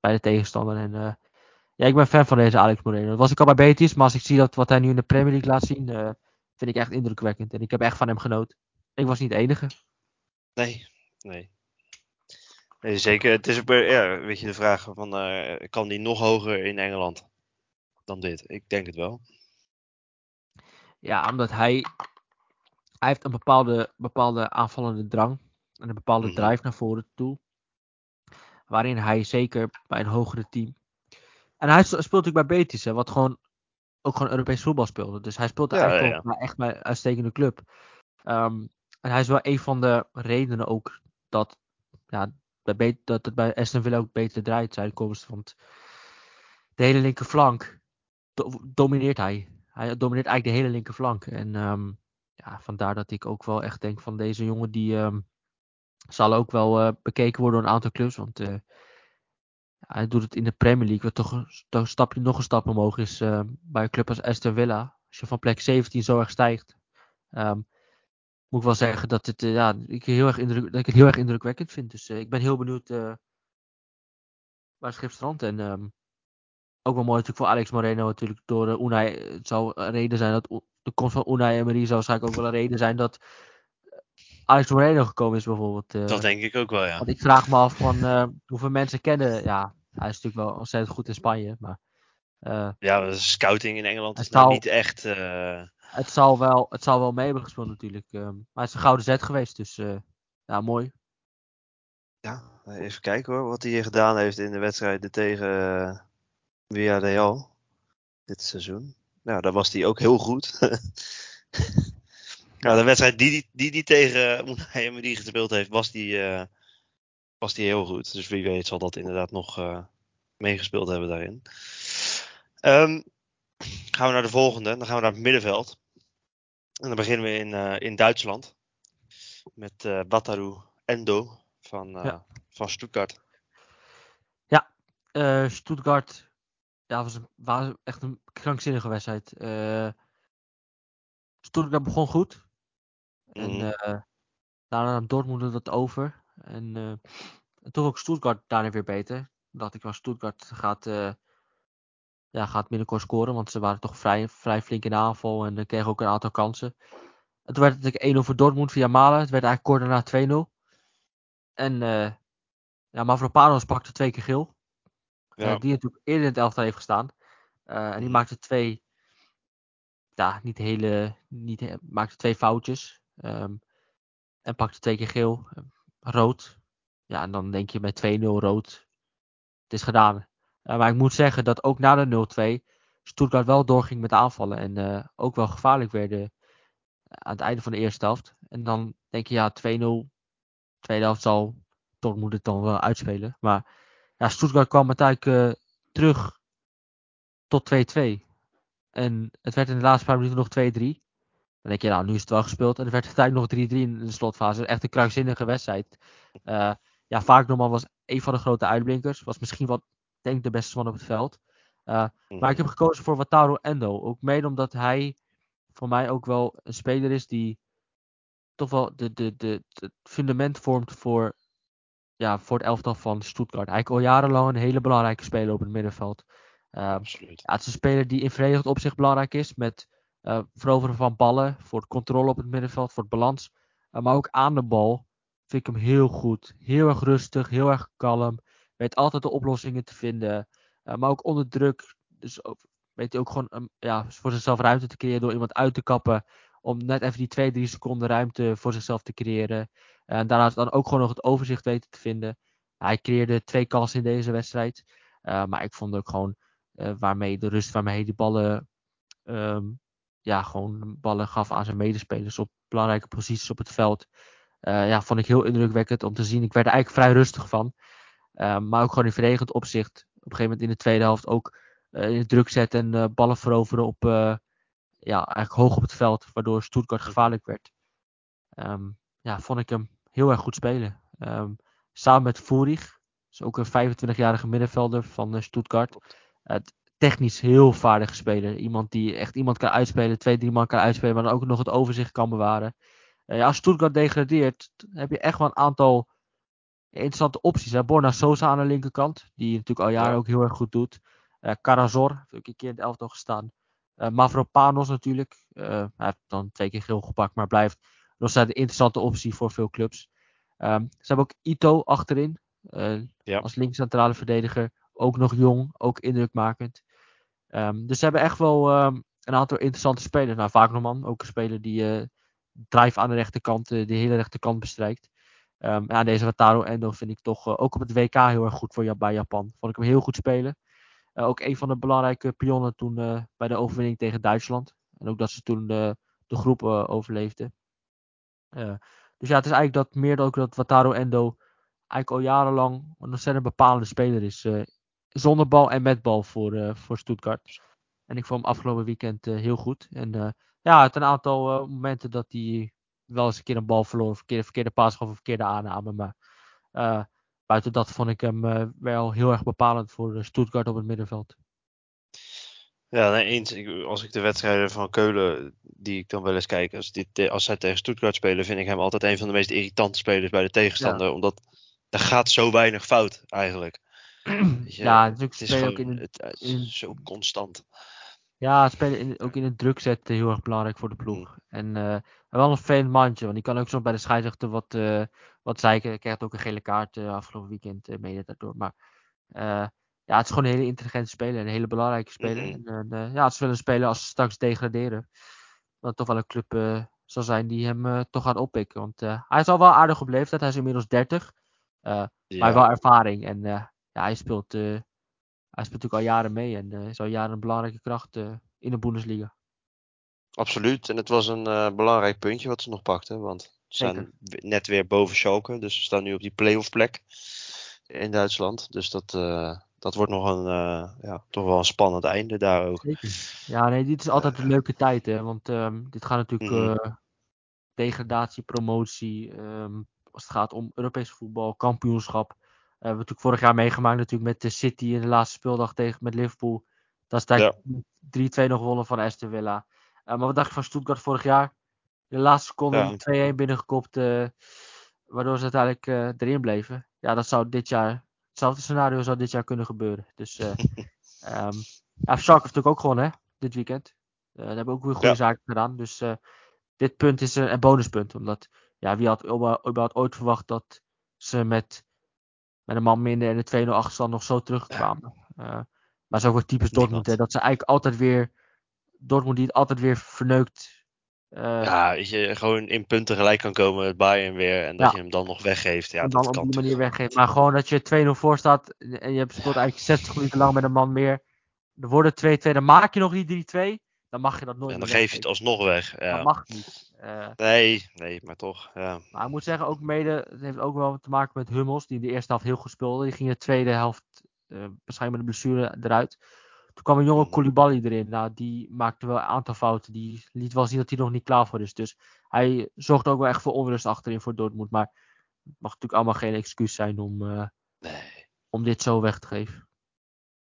bij de tegenstander. En eh, ja, ik ben fan van deze Alex Moreno. Dat was ik al bij Betis, maar als ik zie dat wat hij nu in de Premier League laat zien, vind ik echt indrukwekkend. En ik heb echt van hem genoten. Ik was niet de enige. nee, nee. Zeker. Het is ook, ja, weet je, de vraag van, kan die nog hoger in Engeland dan dit? Ik denk het wel. Ja, omdat hij, hij heeft een bepaalde, bepaalde aanvallende drang en een bepaalde Mhm. drive naar voren toe. Waarin hij zeker bij een hogere team. En hij speelt natuurlijk bij Betis, hè, wat gewoon ook gewoon Europees voetbal speelde. Dus hij speelt Ja, eigenlijk ja, bij echt bij een uitstekende club. Ehm, en hij is wel een van de redenen ook dat, ja, bij, dat het bij Aston Villa ook beter draait, zijn komst. Want de hele linkerflank do- domineert hij. Hij domineert eigenlijk de hele linkerflank. En ehm, ja, vandaar dat ik ook wel echt denk van deze jongen die ehm, zal ook wel eh, bekeken worden door een aantal clubs. Want eh, hij doet het in de Premier League, wat toch een, stapje, nog een stap omhoog is eh, bij een club als Aston Villa. Als je van plek 17 zo erg stijgt, ehm, moet ik wel zeggen dat, het, ja, ik, heel erg indruk, dat ik het heel erg indrukwekkend vind. Dus ik ben heel benieuwd waar Schip strandt. En ook wel mooi natuurlijk voor Alex Moreno natuurlijk door uh, Unai. Het zou een reden zijn dat de komst van Unai Emery zou waarschijnlijk ook wel een reden zijn dat eh, Alex Moreno gekomen is bijvoorbeeld. eh. Dat denk ik ook wel, ja. Want ik vraag me af van eh, hoeveel mensen kennen. Ja, hij is natuurlijk wel ontzettend goed in Spanje. Maar eh, Ja, de scouting in Engeland Het is nou niet echt... eh, het, zal wel, het zal wel mee hebben gespeeld natuurlijk. ehm. maar het is een gouden zet geweest. Dus eh, ja, mooi. Ja, even kijken hoor, wat hij hier gedaan heeft in de wedstrijden tegen uh, Villarreal dit seizoen. Nou, daar was hij ook heel goed. *laughs* nou, de wedstrijd die hij die, die tegen Unai Emery gespeeld heeft, was die, uh, was die heel goed. Dus wie weet zal dat inderdaad nog uh, meegespeeld hebben daarin. Um, gaan we naar de volgende, dan gaan we naar het middenveld. En dan beginnen we in, uh, in Duitsland. Met uh, Bataru Endo van, uh, ja. van Stuttgart. Ja, Stuttgart ja, was, een, was echt een krankzinnige wedstrijd. Uh, Stuttgart begon goed. En eh daarna Dortmund het over. En eh, en toen ook Stuttgart daarna weer beter. Dacht ik, wel, Stuttgart gaat, eh, ja, gaat binnenkort scoren. Want ze waren toch vrij, vrij flink in de aanval. En uh, kregen ook een aantal kansen. En toen werd het natuurlijk 1-0 voor Dortmund via Malen. Het werd eigenlijk kort daarna 2-0. En eh ja, Mavropanos pakte twee keer geel. Ja. Eh, die natuurlijk eerder in het elftal heeft gestaan. Eh, en die Mhm. maakte twee, ja, niet hele, niet, maakte twee foutjes. Ehm, en pakte twee keer geel, eh, rood. Ja, en dan denk je met 2-0 rood, het is gedaan. Eh, maar ik moet zeggen dat ook na de 0-2 Stuttgart wel doorging met aanvallen. En ook wel gevaarlijk werden aan het einde van de eerste helft. En dan denk je, ja, 2-0, tweede helft zal Dortmund het dan wel uitspelen. Maar ja, Stuttgart kwam uiteindelijk eh, terug tot 2-2. En het werd in de laatste paar minuten nog 2-3. Dan denk je, nou, nu is het wel gespeeld. En er werd uiteindelijk nog 3-3 in de slotfase. Echt een krankzinnige wedstrijd. Uh, ja, Vaaknorman was een van de grote uitblinkers. Was misschien wat, denk ik, de beste man op het veld. Uh, Mhm. Maar ik heb gekozen voor Wataru Endo. Ook mede omdat hij voor mij ook wel een speler is die toch wel de, de, de, het fundament vormt voor, ja, voor het elftal van Stuttgart. Hij is al jarenlang een hele belangrijke speler op het middenveld. Uh, Absoluut. ja, het is een speler die in verenigd opzicht belangrijk is. Met uh, veroveren van ballen. Voor de controle op het middenveld. Voor het balans. Uh, maar ook aan de bal. Vind ik hem heel goed. Heel erg rustig. Heel erg kalm. Weet altijd de oplossingen te vinden. Uh, maar ook onder druk. Dus ook, weet hij ook gewoon um, ja, voor zichzelf ruimte te creëren. Door iemand uit te kappen. Om net even die 2, 3 seconden ruimte voor zichzelf te creëren. En daarnaast dan ook gewoon nog het overzicht weten te vinden. Hij creëerde twee kansen in deze wedstrijd. Uh, maar ik vond ook gewoon uh, waarmee de rust waarmee hij die ballen, um, ja, gewoon ballen gaf aan zijn medespelers op belangrijke posities op het veld. Uh, ja, vond ik heel indrukwekkend om te zien. Ik werd er eigenlijk vrij rustig van. Maar ook gewoon in verdedigend opzicht. Op een gegeven moment in de tweede helft ook in druk zetten en ballen veroveren op, ja, eigenlijk hoog op het veld. Waardoor Stuttgart gevaarlijk werd. Um, ja, vond ik hem heel erg goed spelen. Um, samen met Voerig. is ook een 25-jarige middenvelder van uh, Stuttgart. Uh, technisch heel vaardige speler. Iemand die echt iemand kan uitspelen, twee, drie man kan uitspelen, maar dan ook nog het overzicht kan bewaren. Uh, ja, als Stuttgart degradeert, heb je echt wel een aantal interessante opties. Hè? Borna Sosa aan de linkerkant, die natuurlijk al jaren Ja. ook heel erg goed doet. Uh, Karazor, heeft ook een keer in het elftal gestaan. Uh, Mavropanos natuurlijk. Hij heeft dan twee keer geel gepakt, maar blijft nog steeds een interessante optie voor veel clubs. Um, ze hebben ook Ito achterin, uh, Ja. als linkscentrale verdediger. Ook nog jong, ook indrukmakend. Um, dus ze hebben echt wel um, een aantal interessante spelers. Nou, Wagnerman, ook een speler die uh, drive aan de rechterkant, uh, de hele rechterkant bestrijkt. Um, ja, deze Wataru Endo vind ik toch uh, ook op het WK heel erg goed voor, bij Japan. Vond ik hem heel goed spelen. Ook een van de belangrijke pionnen toen bij de overwinning tegen Duitsland. En ook dat ze toen de, de groep overleefden. Uh, dus ja, het is eigenlijk dat meer dan ook dat Wataru Endo eigenlijk al jarenlang een ontzettend bepalende speler is. Uh, zonder bal en met bal voor, uh, voor Stuttgart. En ik vond hem afgelopen weekend heel goed. En ja, het een aantal momenten dat hij wel eens een keer een bal verloor. Verkeerde, verkeerde paas gaf of verkeerde aanname. Maar buiten dat vond ik hem wel heel erg bepalend voor Stuttgart op het middenveld. Ja, nee, eens. Ik, als ik de wedstrijden van Keulen, die ik dan wel eens kijk, als, dit, als zij tegen Stuttgart spelen, vind ik hem altijd een van de meest irritante spelers bij de tegenstander. Ja. Omdat er gaat zo weinig fout eigenlijk. *clears throat* Je, ja, is, het is gewoon ook in, het, het is in, zo constant. Ja, spelen in, ook in het druk zetten heel erg belangrijk voor de ploeg. Mm. En uh, wel een fan mandje, want die kan ook soms bij de scheidsrechter wat, uh, wat zeiken. Hij krijgt ook een gele kaart uh, afgelopen weekend mede daardoor. Maar ja, het is gewoon een hele intelligente speler, een hele belangrijke speler. En uh, ja, het is wel een speler als ze straks degraderen. Dat toch wel een club uh, zal zijn die hem uh, toch gaat oppikken. Want hij is al wel aardig op leeftijd, hij is inmiddels 30. Ja. Maar wel ervaring en ja, hij speelt hij speelt natuurlijk al jaren mee en is al jaren een belangrijke kracht in de Bundesliga. Absoluut, en het was een belangrijk puntje wat ze nog pakten, want ze zijn net weer boven Schalke, dus ze staan nu op die playoff plek in Duitsland. Dus dat, dat wordt nog een, uh, ja, toch wel een spannend einde daar ook. Ja, nee, dit is altijd een leuke tijd, hè, want um, dit gaat natuurlijk Mhm. degradatie, promotie, um, als het gaat om Europees voetbal, kampioenschap. We hebben natuurlijk vorig jaar meegemaakt natuurlijk met de City in de laatste speeldag tegen met Liverpool. Dat is daar Ja. 3-2 nog gewonnen van Aston Villa. Uh, maar wat dacht je van Stuttgart vorig jaar? De laatste seconde Ja. die 2-1 binnengekopt. eh, waardoor ze uiteindelijk eh, erin bleven. Ja, dat zou dit jaar. Hetzelfde scenario zou dit jaar kunnen gebeuren. Dus. eh *laughs* ehm ja, Schalke heeft natuurlijk ook gewonnen, hè? Dit weekend. Eh daar hebben ook weer goede Ja. zaken gedaan. Dus. eh, dit punt is een, een bonuspunt. Omdat. Ja, wie had überhaupt ooit verwacht dat ze met. Met een man minder en de 2-0 achterstand nog zo terugkwamen. Eh, maar zo wordt typisch Dortmund, hè, dat ze eigenlijk altijd weer. Dortmund die het altijd weer verneukt. Eh, Ja, weet je, gewoon in punten gelijk kan komen met Bayern weer. En dat Ja. je hem dan nog weggeeft. Ja, en dat dan kan op die manier weggeeft. Maar gewoon dat je 2-0 voor staat en je hebt speelt eigenlijk 60 minuten lang met een man meer. Er worden 2-2, dan maak je nog die 3-2. Dan mag je dat nooit En dan geef je het alsnog weg. Dat Ja. mag niet. Eh, Nee, nee, maar toch. Ja. maar ik moet zeggen, ook mede, het heeft ook wel te maken met Hummels, die in de eerste helft heel goed speelde. Die ging in de tweede helft, eh, waarschijnlijk met een blessure, eruit. Toen kwam een jonge Mhm. Koulibaly erin. Nou, die maakte wel een aantal fouten. Die liet wel zien dat hij nog niet klaar voor is. Dus hij zorgt ook wel echt voor onrust achterin voor Dortmund. Maar het mag natuurlijk allemaal geen excuus zijn om, eh, Nee. om dit zo weg te geven.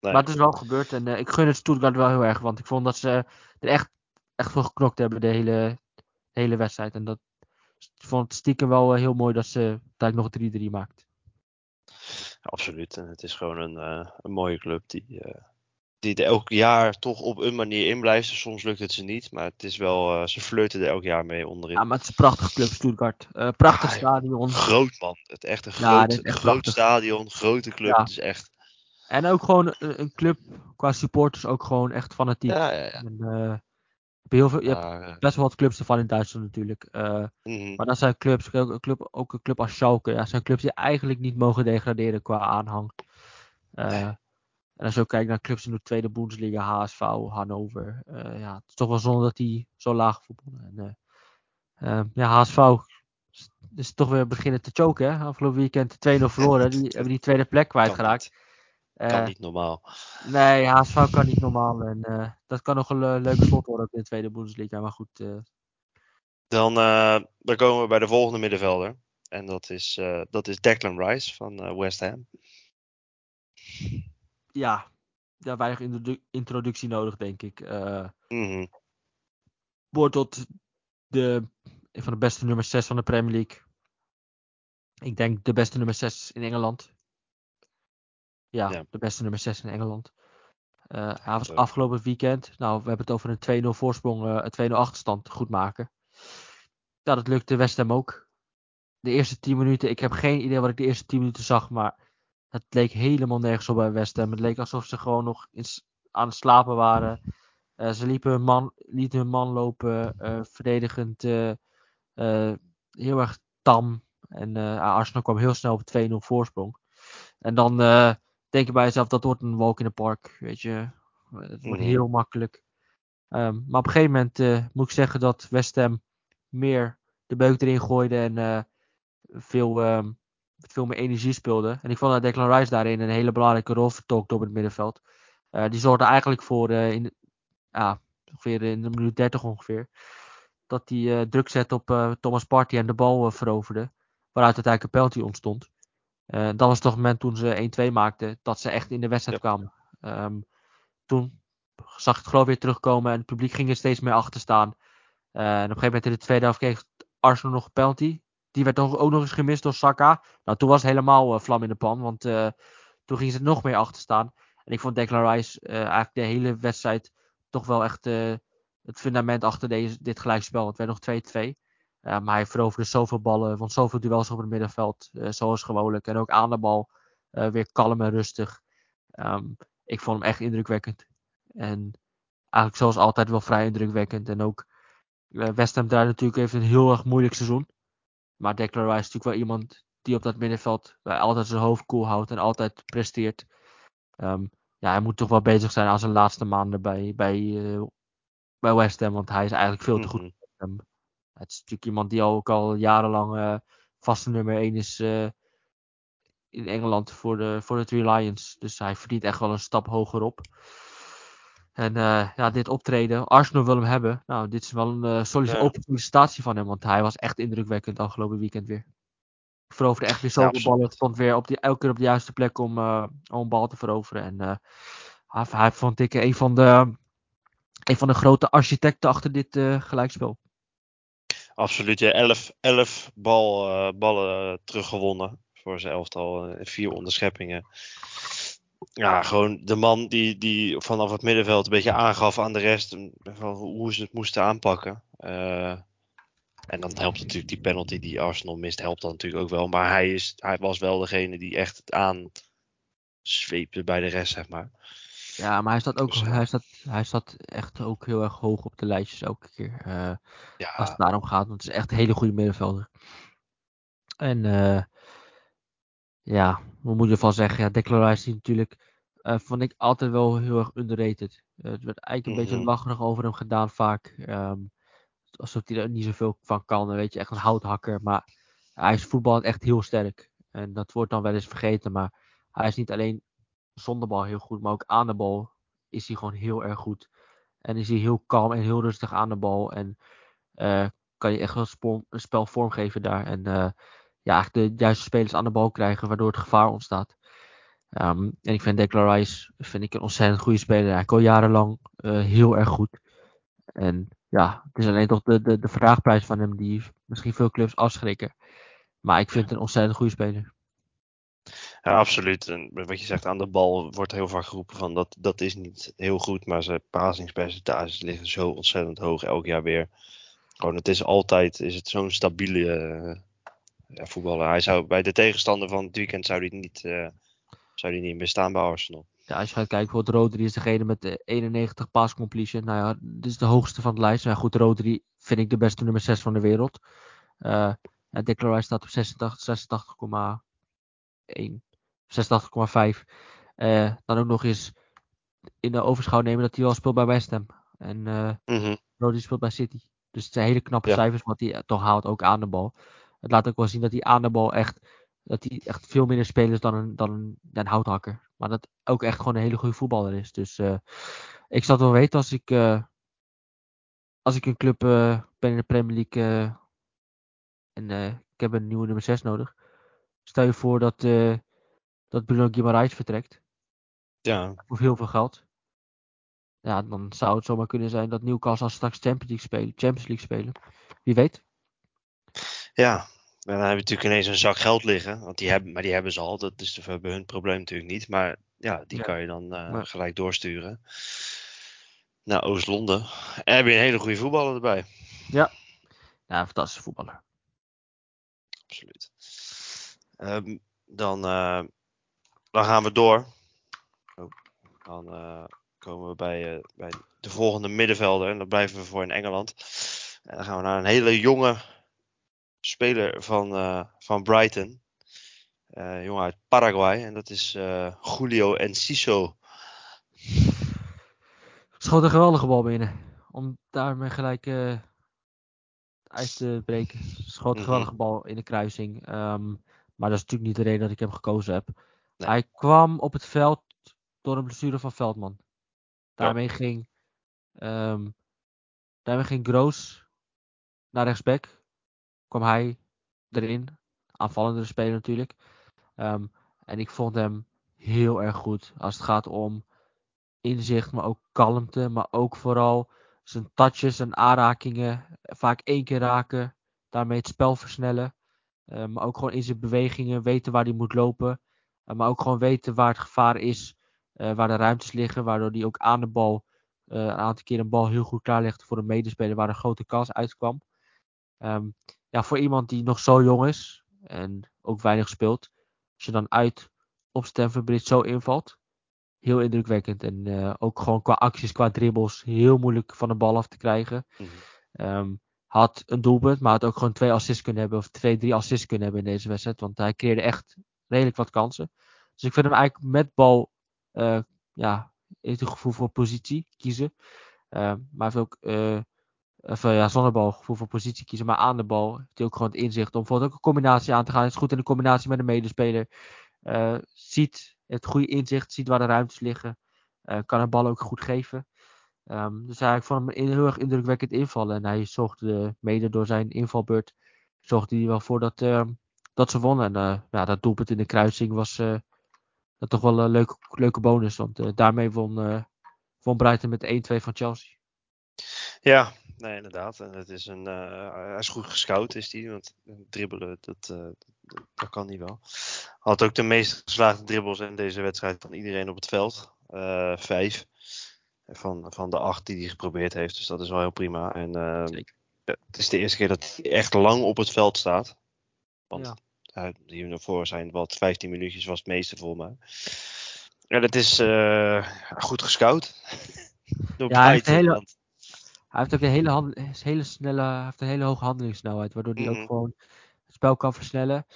Nee. Maar het is wel gebeurd. En eh, ik gun het Stuttgart wel heel erg. Want ik vond dat ze er echt, echt voor geknokt hebben de hele, de hele wedstrijd. En dat ik vond het stiekem wel eh, heel mooi dat ze uiteindelijk nog 3-3 maakt. Absoluut. En het is gewoon een, een mooie club die, die er elk jaar toch op een manier in blijft. Soms lukt het ze niet, maar het is wel, eh, ze flirten er elk jaar mee onderin. Ja, maar het is een prachtige club, Stuttgart. Eh, prachtig Ah, stadion. Groot man. Het echt een Ja, groot, echt stadion, grote club. Ja. Het is echt. En ook gewoon een, een club qua supporters ook gewoon echt fanatiek. Ja, ja. En, eh, heel veel, je hebt Maar, eh, best wel wat clubs ervan in Duitsland natuurlijk. Eh, mhm. maar dat zijn clubs, ook een club, ook een club als Schalke. Ja, zijn clubs die eigenlijk niet mogen degraderen qua aanhang. Eh, Nee. En als je ook kijkt naar clubs in de tweede Bundesliga, HSV, Hannover. eh, ja, het is toch wel zonde dat die zo laag voetballen. En, eh, eh, ja, HSV is- is toch weer beginnen te choken. Hè? Afgelopen weekend 2-0 *laughs* verloren. Die hebben die tweede plek kan kwijtgeraakt. niet. Kan Eh, niet normaal. Nee, HSV kan niet normaal. En dat kan nog een le- leuk slot worden in de tweede Bundesliga. Maar goed, Dan, dan komen we bij de volgende middenvelder. En dat is, dat is Declan Rice van West Ham. Ja, ja, weinig introdu- introductie nodig, denk ik. Eh Mhm. wordt tot de, een van de beste nummer 6 van de Premier League. Ik denk de beste nummer 6 in Engeland. Ja, Ja. de beste nummer 6 in Engeland. Eh, hij was afgelopen weekend, nou we hebben het over een 2-0 voorsprong, eh, een 2-0 achterstand goed maken. Ja, dat lukte West Ham ook. De eerste 10 minuten, ik heb geen idee wat ik de eerste 10 minuten zag, maar het leek helemaal nergens op bij West Ham. Het leek alsof ze gewoon nog in, aan het slapen waren. Eh, ze liepen hun man, lieten hun man lopen, eh, verdedigend eh, heel erg tam. En Arsenal kwam heel snel op 2-0 voorsprong. En dan denk je bij jezelf, dat wordt een walk in the park, weet je. Het wordt Mhm. heel makkelijk. Ehm, maar op een gegeven moment eh, moet ik zeggen dat West Ham meer de beuk erin gooide en veel, ehm, veel meer energie speelde. En ik vond dat Declan Rice daarin een hele belangrijke rol vertolkte op het middenveld. Eh, die zorgde eigenlijk voor, eh, in, ja, ongeveer in de minuut 30 ongeveer, dat hij eh, druk zette op Thomas Partey en de bal veroverde. Waaruit uiteindelijk een penalty ontstond. Dat was toch het moment toen ze 1-2 maakten, dat ze echt in de wedstrijd Ja. kwamen. Ehm, toen zag ik het geloof weer terugkomen en het publiek ging er steeds meer achter staan. En op een gegeven moment in de tweede helft kreeg Arsenal nog een penalty. Die werd ook nog eens gemist door Saka. Nou, toen was het helemaal eh, vlam in de pan, want eh, toen gingen ze nog meer achter staan. En ik vond Declan Rice eh, eigenlijk de hele wedstrijd toch wel echt het fundament achter deze, dit gelijkspel. Het werd nog 2-2. Eh, maar hij veroverde zoveel ballen, won zoveel duels op het middenveld, eh, zoals gewoonlijk. En ook aan de bal weer kalm en rustig. Ehm, ik vond hem echt indrukwekkend. En eigenlijk zoals altijd wel vrij indrukwekkend. En ook West Ham draait natuurlijk heeft een heel erg moeilijk seizoen. Maar Declan Rice is natuurlijk wel iemand die op dat middenveld altijd zijn hoofd koel houdt en altijd presteert. Ehm, ja, hij moet toch wel bezig zijn aan zijn laatste maanden bij, bij, eh, bij West Ham. Want hij is eigenlijk veel te goed Ham. Het is natuurlijk iemand die ook al jarenlang eh, vaste nummer 1 is eh, in Engeland voor de, voor de Three Lions. Dus hij verdient echt wel een stap hoger op. En eh, ja, dit optreden, Arsenal wil hem hebben. Nou, dit is wel een eh solide Ja. open sollicitatie van hem, want hij was echt indrukwekkend afgelopen weekend weer. Veroverde echt weer zoveel absoluut. ballen. Stond weer op die, elke keer op de juiste plek om, eh, om een bal te veroveren. En hij, hij vond ik een van de, een van de grote architecten achter dit gelijkspel. Absoluut, ja. Elf, elf bal, ballen teruggewonnen voor zijn elftal. vier onderscheppingen. Ja, gewoon de man die, die vanaf het middenveld een beetje aangaf aan de rest van hoe ze het moesten aanpakken. Uh, en dan helpt natuurlijk die penalty die Arsenal mist, helpt dan natuurlijk ook wel. Maar hij, is, hij was wel degene die echt het aanzweepte bij de rest, zeg maar. Ja, maar hij staat, ook, dus, hij, staat, hij staat echt ook heel erg hoog op de lijstjes elke keer. Uh, ja. Als het daarom gaat, want het is echt een hele goede middenvelder. En uh, ja, wat moet je ervan zeggen? Ja, Declan Rice natuurlijk, uh, vond ik altijd wel heel erg underrated. het werd eigenlijk een mm -hmm. beetje mhm. lacherig over hem gedaan vaak. Um, alsof hij er niet zoveel van kan. weet je, echt een houthakker. Maar hij is voetbal echt heel sterk. En dat wordt dan wel eens vergeten. Maar hij is niet alleen zonder bal heel goed, maar ook aan de bal is hij gewoon heel erg goed. En is hij heel kalm en heel rustig aan de bal. En uh, kan je echt wel een spel vormgeven daar. En uh, ja, de juiste spelers aan de bal krijgen, waardoor het gevaar ontstaat. Um, en ik vind Declan Rice vind ik een ontzettend goede speler. Hij al jarenlang uh, heel erg goed. En ja, het is alleen toch de, de, de vraagprijs van hem die misschien veel clubs afschrikken. Maar ik vind het een ontzettend goede speler. Ja, absoluut. En wat je zegt, aan de bal wordt heel vaak geroepen van dat, dat is niet heel goed, maar zijn pasingspercentages liggen zo ontzettend hoog elk jaar weer. Gewoon, het is altijd is het zo'n stabiele uh, ja, voetballer. Hij zou, bij de tegenstander van het weekend zou hij niet, uh, zou hij niet meer staan bij Arsenal. Ja, als je gaat kijken, bijvoorbeeld Rodri is degene met de 91 pass completion. Nou ja, dit is de hoogste van de lijst. Maar goed, Rodri vind ik de beste nummer 6 van de wereld. Uh, Declan Rice staat op 86, 86,1. 86,5. Uh, dan ook nog eens in de overschouw nemen dat hij wel speelt bij West Ham. En uh, mm -hmm. Rodri speelt bij City. Dus het zijn hele knappe ja. cijfers wat hij toch haalt, ook aan de bal. Het laat ook wel zien dat hij aan de bal echt, dat hij echt veel minder spelers dan een, dan een, dan een houthakker. Maar dat ook echt gewoon een hele goede voetballer is. Dus uh, ik zal het wel weten als ik, uh, als ik een club uh, ben in de Premier League en ik heb een nieuwe nummer 6 nodig. Stel je voor dat, dat Bruno Guimaraes vertrekt. Ja. Voor heel veel geld. Ja, dan zou het zomaar kunnen zijn dat Newcastle straks Champions League spelen. Champions League spelen. Wie weet. Ja, dan hebben we natuurlijk ineens een zak geld liggen. Want die hebben, maar die hebben ze al. Dat is bij hun probleem natuurlijk niet. Maar ja, die kan je dan uh, gelijk doorsturen. Naar Oost-Londen. En heb je een hele goede voetballer erbij. Ja, ja een fantastische voetballer. Absoluut. Um, dan, uh, dan gaan we door. Oh, dan uh, komen we bij, bij de volgende middenvelder. En dan blijven we voor in Engeland. En dan gaan we naar een hele jonge speler van, uh, van Brighton. Uh, jongen uit Paraguay. En dat is uh, Julio Enciso. Schoot een geweldige bal binnen. Om daarmee gelijk uh, ijs te breken. Schoot een mhm. geweldige bal in de kruising. Um, maar dat is natuurlijk niet de reden dat ik hem gekozen heb. Nee. Hij kwam op het veld door een blessure van Veldman. Daarmee ja. ging um, daarmee ging Groos naar rechtsback kwam hij erin. Aanvallende speler natuurlijk. Um, en ik vond hem heel erg goed. Als het gaat om inzicht, maar ook kalmte. Maar ook vooral zijn touches en aanrakingen. Vaak één keer raken. Daarmee het spel versnellen. Uh, maar ook gewoon in zijn bewegingen weten waar hij moet lopen. Uh, maar ook gewoon weten waar het gevaar is. Uh, waar de ruimtes liggen. Waardoor hij ook aan de bal een aantal keer een bal heel goed klaarlegde voor een medespeler. Waar een grote kans uitkwam. Ja, voor iemand die nog zo jong is en ook weinig speelt, als je dan uit op Stamford Bridge zo invalt, heel indrukwekkend. En uh, ook gewoon qua acties, qua dribbles, heel moeilijk van de bal af te krijgen. Mm -hmm. um, had een doelpunt, maar had ook gewoon twee assists kunnen hebben, of twee, drie assists kunnen hebben in deze wedstrijd, want hij creëerde echt redelijk wat kansen. Dus ik vind hem eigenlijk met bal, uh, ja, heeft een gevoel voor positie kiezen. Uh, maar hij heeft ook of ja, zonder bal gevoel voor positie kiezen, maar aan de bal heeft ook gewoon het inzicht om bijvoorbeeld ook een combinatie aan te gaan. Is goed in de combinatie met een medespeler. Uh, ziet het goede inzicht, ziet waar de ruimtes liggen. Uh, kan een bal ook goed geven. Um, dus eigenlijk vond hem heel erg indrukwekkend invallen. En hij zorgde mede door zijn invalbeurt, zorgde hij wel voor dat, uh, dat ze wonnen. En uh, ja, dat doelpunt in de kruising was dat toch wel een leuke, leuke bonus. Want daarmee won, won Brighton met 1-2 van Chelsea. Ja, nee, inderdaad. En het is een, uh, hij is goed gescout, is hij. Want dribbelen, dat, uh, dat kan hij wel. Had ook de meest geslaagde dribbles in deze wedstrijd van iedereen op het veld. Uh, vijf. Van, van de acht die hij geprobeerd heeft. Dus dat is wel heel prima. En het is de eerste keer dat hij echt lang op het veld staat. Want ja. hiervoor zijn wat 15 minuutjes was het meeste voor mij. Ja, dat is goed gescout. *laughs* ja, hij heeft, hele, hij heeft ook een hele, hand, hele snelle, heeft een hele hoge handelingssnelheid, waardoor hij ook Mhm. gewoon het spel kan versnellen.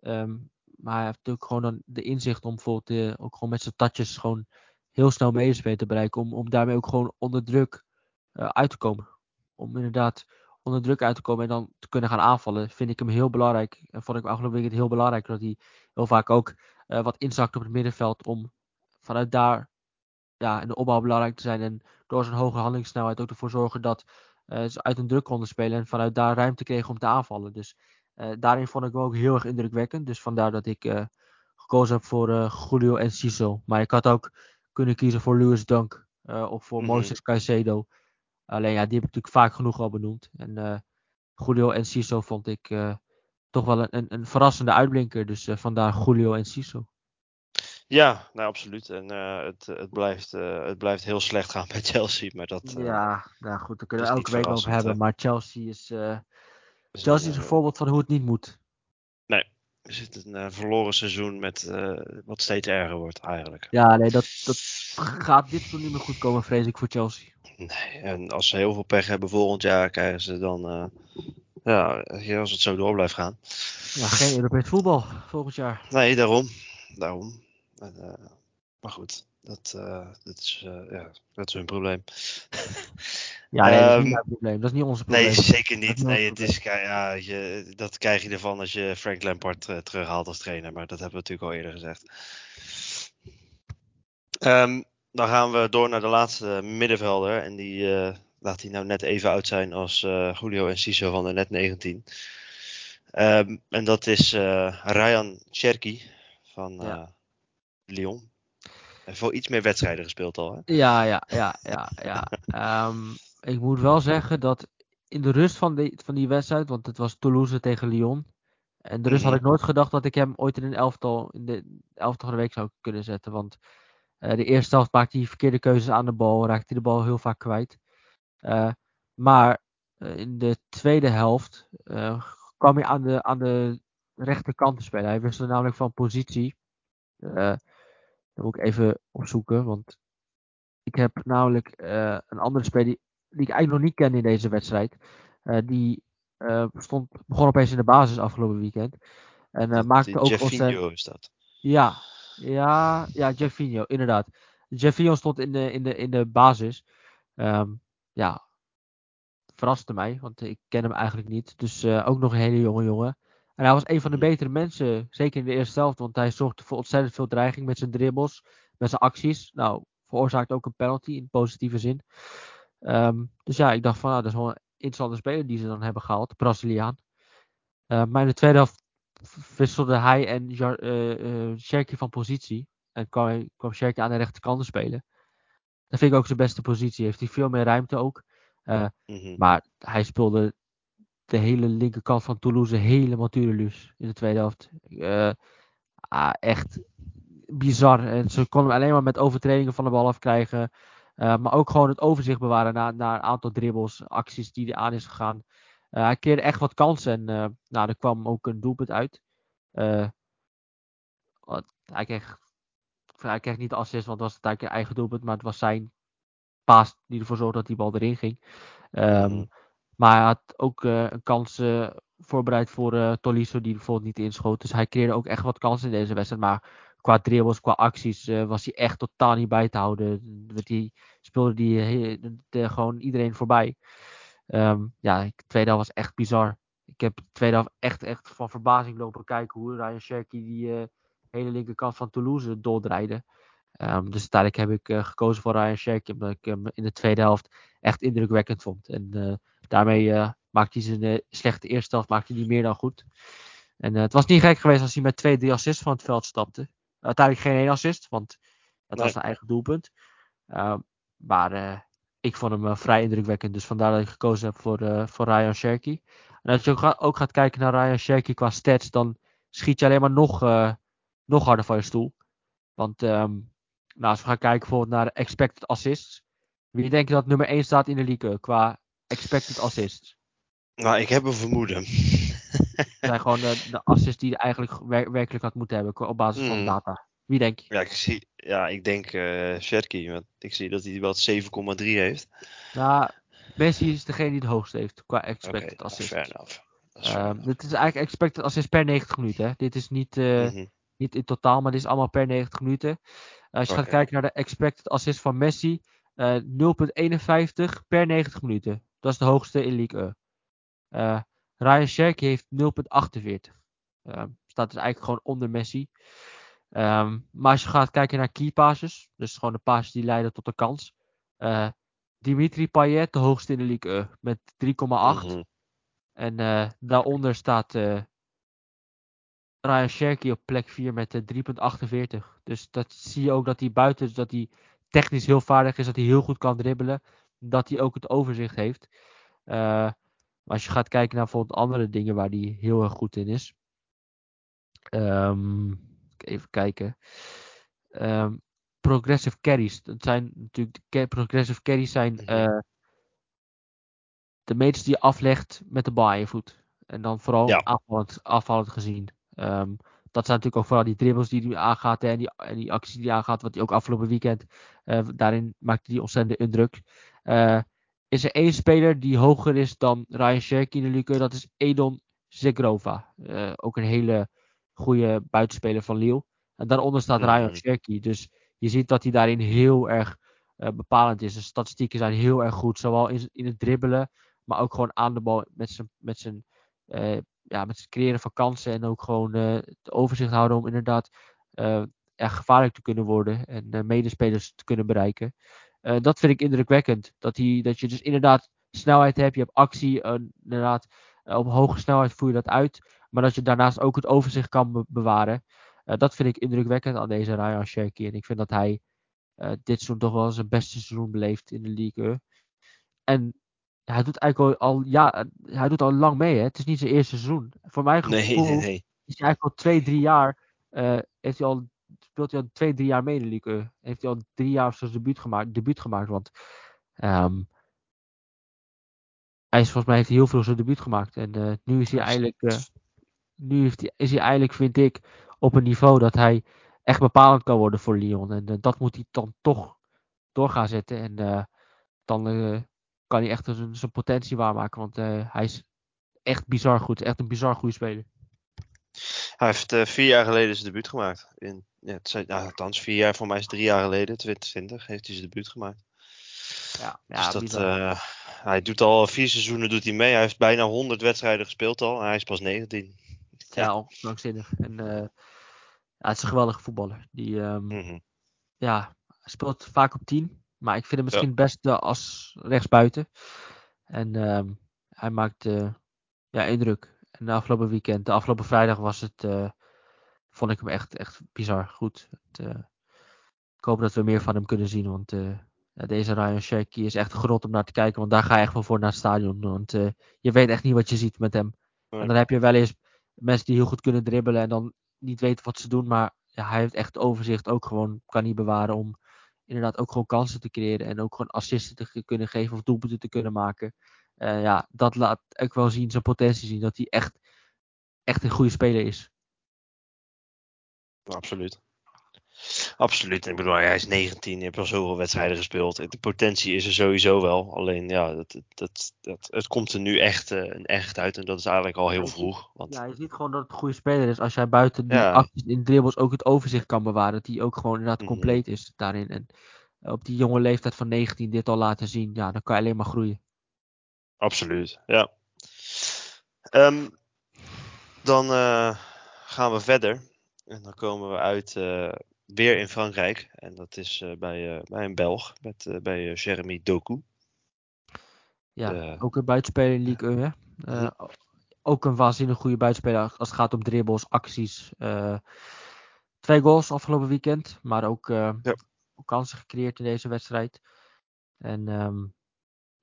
Ehm, maar hij heeft ook gewoon dan de inzicht om bijvoorbeeld eh, ook gewoon met zijn touches gewoon heel snel medespelen te bereiken. Om, om daarmee ook gewoon onder druk eh, uit te komen. Om inderdaad onder druk uit te komen en dan te kunnen gaan aanvallen, vind ik hem heel belangrijk. En vond ik afgelopen weekend heel belangrijk dat hij heel vaak ook eh, wat inzakt op het middenveld om vanuit daar ja, in de opbouw belangrijk te zijn. En door zijn hoge handelingssnelheid ook ervoor zorgen dat eh, ze uit een druk konden spelen. En vanuit daar ruimte kregen om te aanvallen. Dus eh, daarin vond ik hem ook heel erg indrukwekkend. Dus vandaar dat ik eh, gekozen heb voor Julio en Ciso. Maar ik had ook kunnen kiezen voor Lewis Dunk of voor Mhm. Moises Caicedo. Alleen ja, die heb ik natuurlijk vaak genoeg al benoemd. En Julio en Ciso vond ik toch wel een, een, een verrassende uitblinker. Dus vandaar Julio en Ciso. Ja, nou absoluut. En eh, het, het, blijft, eh, het blijft heel slecht gaan *laughs* bij Chelsea. Maar dat eh, Ja, nou goed, daar kunnen we elke week over hebben. Maar Chelsea is, is Chelsea is een voorbeeld van hoe het niet moet. er zit een verloren seizoen met wat steeds erger wordt eigenlijk. Ja, nee, dat, dat gaat dit seizoen niet meer goed komen, vrees ik voor Chelsea. Nee, en als ze heel veel pech hebben volgend jaar, krijgen ze dan. ja, als het zo door blijft gaan. Ja, geen Europees voetbal volgend jaar. Nee, daarom. Daarom. En, eh, maar goed, dat, eh, dat, is, eh, ja, dat is hun probleem. *laughs* Ja, nee, dat is Ehm, niet mijn probleem. Dat is niet onze probleem. Nee, zeker niet. Nee, het is, ja, je, dat krijg je ervan als je Frank Lampard terughaalt als trainer. Maar dat hebben we natuurlijk al eerder gezegd. Ehm, dan gaan we door naar de laatste middenvelder. En die laat hij nou net even oud zijn als Julio Enciso van de net 19. Ehm, en dat is Ryan Cherky van Ja. Lyon. Hij heeft wel iets meer wedstrijden gespeeld al. Hè? Ja, ja, ja, ja, ja. *laughs* Ehm, ik moet wel zeggen dat in de rust van die, van die wedstrijd, want het was Toulouse tegen Lyon. En de rust had Mhm. ik nooit gedacht dat ik hem ooit in een elftal, in de elftal van de week zou kunnen zetten. Want eh, de eerste helft maakte hij verkeerde keuzes aan de bal, raakte hij de bal heel vaak kwijt. Eh, maar eh, in de tweede helft kwam hij aan de, aan de rechterkant te spelen. Hij wisselde namelijk van positie. Dat moet ik even opzoeken, want ik heb namelijk eh, een andere speler die, die ik eigenlijk nog niet kende in deze wedstrijd. Eh, die eh, stond, begon opeens in de basis afgelopen weekend. En maakte die ook ontzettend... Jeffinho is dat. Ja, ja, ja, Jeffinho, inderdaad. Jeffinho stond in de, in de, in de basis. Ehm, ja, verraste mij, want ik ken hem eigenlijk niet. Dus ook nog een hele jonge jongen. En hij was een van de betere mensen, zeker in de eerste helft. Want hij zorgde voor ontzettend veel dreiging met zijn dribbles, met zijn acties. Nou, veroorzaakt ook een penalty in positieve zin. Ehm, dus ja, ik dacht van, nou, dat is wel een interessante speler die ze dan hebben gehaald, Braziliaan. Eh, maar in de tweede helft wisselde hij en Jar, Sherky van positie. En kwam, kwam Sherky aan de rechterkant te spelen. Dat vind ik ook zijn beste positie. Heeft hij veel meer ruimte ook. Eh, Mhm. maar hij speelde de hele linkerkant van Toulouse helemaal tureluus in de tweede helft. Eh, ah, echt bizar. En ze konden alleen maar met overtredingen van de bal afkrijgen. Eh, maar ook gewoon het overzicht bewaren naar een aantal dribbles, acties die hij aan is gegaan. Eh, hij keerde echt wat kansen en eh, nou, er kwam ook een doelpunt uit. Eh, hij, kreeg, hij kreeg niet de assist, want het was eigenlijk een eigen doelpunt. Maar het was zijn paas die ervoor zorgde dat die bal erin ging. Mhm. Maar hij had ook een kans eh, voorbereid voor eh Tolisso, die bijvoorbeeld niet inschoot. Dus hij creëerde ook echt wat kansen in deze wedstrijd. Maar qua dribbles, qua acties, eh, was hij echt totaal niet bij te houden. Die, speelde die gewoon iedereen voorbij. Ehm, ja, de tweede helft was echt bizar. Ik heb de tweede helft echt, echt van verbazing lopen kijken hoe Ryan Cherky die hele linkerkant van Toulouse doordraaide. Ehm, dus uiteindelijk heb ik gekozen voor Ryan Cherky, omdat ik hem in de tweede helft echt indrukwekkend vond. En daarmee eh maakte hij zijn eh, slechte eerste helft maakte hij meer dan goed. En eh, het was niet gek geweest als hij met twee, drie assists van het veld stapte. Uiteindelijk geen één assist, want het Nee. was een eigen doelpunt. Ehm, maar ik vond hem vrij indrukwekkend. Dus vandaar dat ik gekozen heb voor, voor Ryan Sherky. En als je ook, ook, gaat kijken naar Ryan Sherky qua stats, dan schiet je alleen maar nog, nog harder van je stoel. Want ehm, nou, als we gaan kijken bijvoorbeeld naar expected assists. Wie denk je dat nummer 1 staat in de league qua expected assists? Nou, ik heb een vermoeden. Dat zijn gewoon de, de assists die je eigenlijk werkelijk had moeten hebben op basis van hmm. data. Wie denk je? Ja, ik, zie, ja, ik denk uh, want ik zie dat hij wel 7,3 heeft. Ja, Messi is degene die het hoogste heeft qua expected okay, assists. Fair enough. Uh, dit is eigenlijk expected assists per 90 minuten. Hè? Dit is niet, uh, mm -hmm. niet in totaal, maar dit is allemaal per 90 minuten. Als je gaat kijken naar de expected assist van Messi, 0,51 per 90 minuten. Dat is de hoogste in League E. Ryan Sherky heeft 0,48. staat dus eigenlijk gewoon onder Messi. Um, maar als je gaat kijken naar key passes, dus gewoon de passes die leiden tot de kans. Uh, Dimitri Payet, de hoogste in de league uh, met 3,8. Mm En uh, daaronder staat Ryan Sherky op plek 4 met 3,48. Dus dat zie je ook dat hij buiten, dat hij technisch heel vaardig is, dat hij heel goed kan dribbelen. Dat hij ook het overzicht heeft. maar als je gaat kijken naar bijvoorbeeld andere dingen waar hij heel erg goed in is. Um, even kijken. Um, progressive carries. Dat zijn natuurlijk de progressive carries zijn uh, de meters die je aflegt met de bal aan je voet. En dan vooral ja. afvallend, afvallend gezien. Um, dat zijn natuurlijk ook vooral die dribbles die hij aangaat en die, en die acties die hij aangaat, wat hij ook afgelopen weekend, uh, daarin maakte hij ontzettend indruk. Uh, is er één speler die hoger is dan Ryan Sherky in de Luke, dat is Edon Zegrova. Uh, ook een hele goede buitenspeler van Lille. En daaronder staat mm Ryan Cherky. Dus je ziet dat hij daarin heel erg uh, bepalend is. De statistieken zijn heel erg goed. Zowel in, in het dribbelen, maar ook gewoon aan de bal met zijn, met zijn, ja, met zijn creëren van kansen. En ook gewoon het overzicht houden om inderdaad ja, gevaarlijk te kunnen worden. En medespelers te kunnen bereiken. Dat vind ik indrukwekkend. Dat, hij, dat je dus inderdaad snelheid hebt. Je hebt actie. inderdaad, op hoge snelheid voer je dat uit. Maar dat je daarnaast ook het overzicht kan bewaren. Dat vind ik indrukwekkend aan deze Ryan Sherky. En ik vind dat hij dit seizoen toch wel zijn beste seizoen beleeft in de league. En hij doet eigenlijk al, al, ja, hij doet al lang mee. Hè? Het is niet zijn eerste seizoen. Voor mij gevoel nee, nee, nee. is hij eigenlijk al twee, drie jaar. Uh, heeft hij al, speelt hij al twee, drie jaar mee in de league. Heeft hij al drie jaar zijn debuut gemaakt. Debuut gemaakt want um, hij is, volgens mij heeft hij heel veel zijn debuut gemaakt. En nu is hij eigenlijk nu heeft hij, is hij eigenlijk, vind ik, op een niveau dat hij echt bepalend kan worden voor Lyon. En uh, dat moet hij dan toch door gaan zetten. En dan kan hij echt zijn, zijn potentie waarmaken. Want hij is echt bizar goed. Echt een bizar goede speler. Hij heeft vier jaar geleden zijn debuut gemaakt. In, ja, het zijn, nou, althans, vier jaar, voor mij is drie jaar geleden, 2020, heeft hij zijn debuut gemaakt. Ja, ja dus dat, hij doet al vier seizoenen doet hij mee. Hij heeft bijna 100 wedstrijden gespeeld al. En hij is pas 19. Ja, langzinnig. En uh, ja, het is een geweldige voetballer. Die um, mm-hmm. ja, speelt vaak op 10. Maar ik vind hem misschien ja. best uh, als rechtsbuiten. En um, hij maakt ja, indruk. En de afgelopen weekend, de afgelopen vrijdag was het, vond ik hem echt, echt bizar goed. Het, ik hoop dat we meer van hem kunnen zien. Want ja, deze Ryan Sherky is echt grot om naar te kijken. Want daar ga je echt wel voor naar het stadion. Want je weet echt niet wat je ziet met hem. En dan heb je wel eens mensen die heel goed kunnen dribbelen en dan niet weten wat ze doen. Maar ja, hij heeft echt overzicht ook gewoon, kan hij bewaren om inderdaad ook gewoon kansen te creëren. En ook gewoon assisten te kunnen geven of doelpunten te kunnen maken. Uh, ja, dat laat ook wel zien, zijn potentie zien. Dat hij echt, echt een goede speler is. Absoluut. Absoluut. Ik bedoel, hij is 19, je hebt al zoveel wedstrijden gespeeld. De potentie is er sowieso wel. Alleen ja, dat, dat, dat, het komt er nu echt, uh, echt uit. En dat is eigenlijk al heel vroeg. Want... Ja, je ziet gewoon dat het een goede speler is. Als jij buiten die acties in dribbles ook het overzicht kan bewaren. Dat hij ook gewoon inderdaad mhm. compleet is daarin. En op die jonge leeftijd van 19 dit al laten zien. Ja, dan kan je alleen maar groeien. Absoluut, ja. Um, dan uh, gaan we verder. En dan komen we uit uh, weer in Frankrijk. En dat is uh, bij, bij een Belg, met, bij Jeremy Doku. Ja, ook een buitenspeler in League 1. Hè? ook een waanzinnig goede buitenspeler als het gaat om dribbles, acties. twee goals afgelopen weekend, maar ook, ja. ook kansen gecreëerd in deze wedstrijd. En ehm,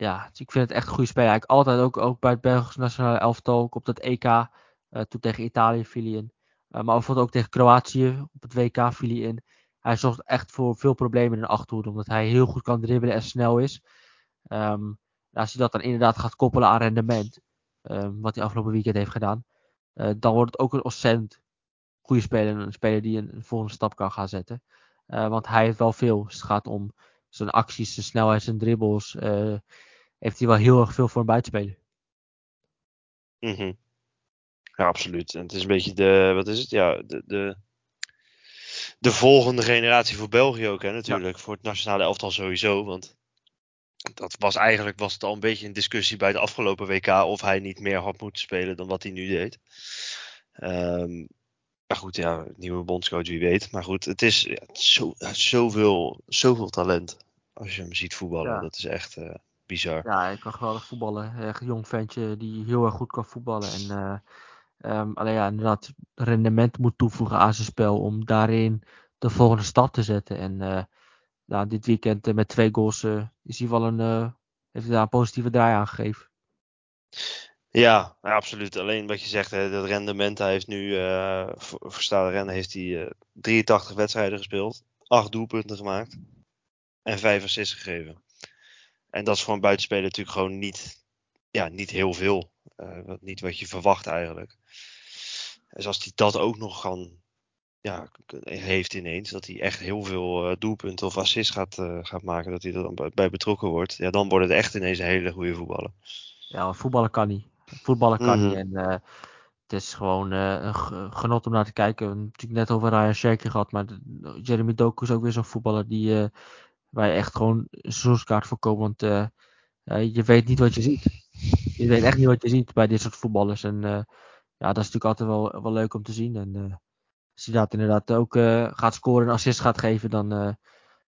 ja, dus ik vind het echt een goede speler. Eigenlijk altijd ook, ook bij het Belgisch nationale elftal, ook op dat EK, uh, toen tegen Italië viel hij in. Uh, maar bijvoorbeeld ook tegen Kroatië op het WK viel hij in. Hij zorgt echt voor veel problemen in de achterhoede, omdat hij heel goed kan dribbelen en snel is. Um, als hij dat dan inderdaad gaat koppelen aan rendement, um, wat hij afgelopen weekend heeft gedaan, uh, dan wordt het ook een ontzettend goede speler. Een speler die een, volgende stap kan gaan zetten. Want hij heeft wel veel. Dus het gaat om zijn acties, zijn snelheid, zijn dribbles. Heeft hij wel heel erg veel voor een buitenspeler. Mm -hmm. Ja, absoluut. En het is een beetje de, wat is het? Ja, de, de, de volgende generatie voor België ook, hè, natuurlijk. Ja. Voor het nationale elftal sowieso. Want dat was eigenlijk was het al een beetje een discussie bij de afgelopen WK of hij niet meer had moeten spelen dan wat hij nu deed. Um, maar goed, ja, nieuwe bondscoach, wie weet. Maar goed, het is, ja, het is zo, zoveel, zoveel talent als je hem ziet voetballen. Ja. Dat is echt uh, bizar. Ja, hij kan geweldig voetballen. Echt een jong ventje die heel erg goed kan voetballen. En uh, um, alleen ja, inderdaad rendement moet toevoegen aan zijn spel om daarin de volgende stap te zetten. En uh, nou, dit weekend uh, met twee goals is hij wel een, heeft hij daar een positieve draai aan gegeven. Ja, absoluut. Alleen wat je zegt, hè, dat rendement, hij heeft nu voor, voor Stade Rennen heeft hij 83 wedstrijden gespeeld, 8 doelpunten gemaakt en 5 assists gegeven. En dat is voor een buitenspeler natuurlijk gewoon niet, ja, niet heel veel. niet wat je verwacht eigenlijk. Dus als hij dat ook nog kan ja, heeft ineens. Dat hij echt heel veel uh, doelpunten of assists gaat, uh, gaat maken. Dat hij er dan bij betrokken wordt. Ja, dan wordt het echt ineens een hele goede voetballer. Ja, voetballen kan niet. Voetballen kan mm -hmm. niet. En het is gewoon een genot om naar te kijken. We hebben natuurlijk net over Ryan Sherky gehad. Maar Jeremy Doku is ook weer zo'n voetballer die waar je echt gewoon een seizoenskaart voor koopt. Want je weet niet wat je ziet. Je weet echt niet wat je ziet bij dit soort voetballers. En ja, dat is natuurlijk altijd wel, wel leuk om te zien. En als hij dat inderdaad ook gaat scoren en assist gaat geven, dan,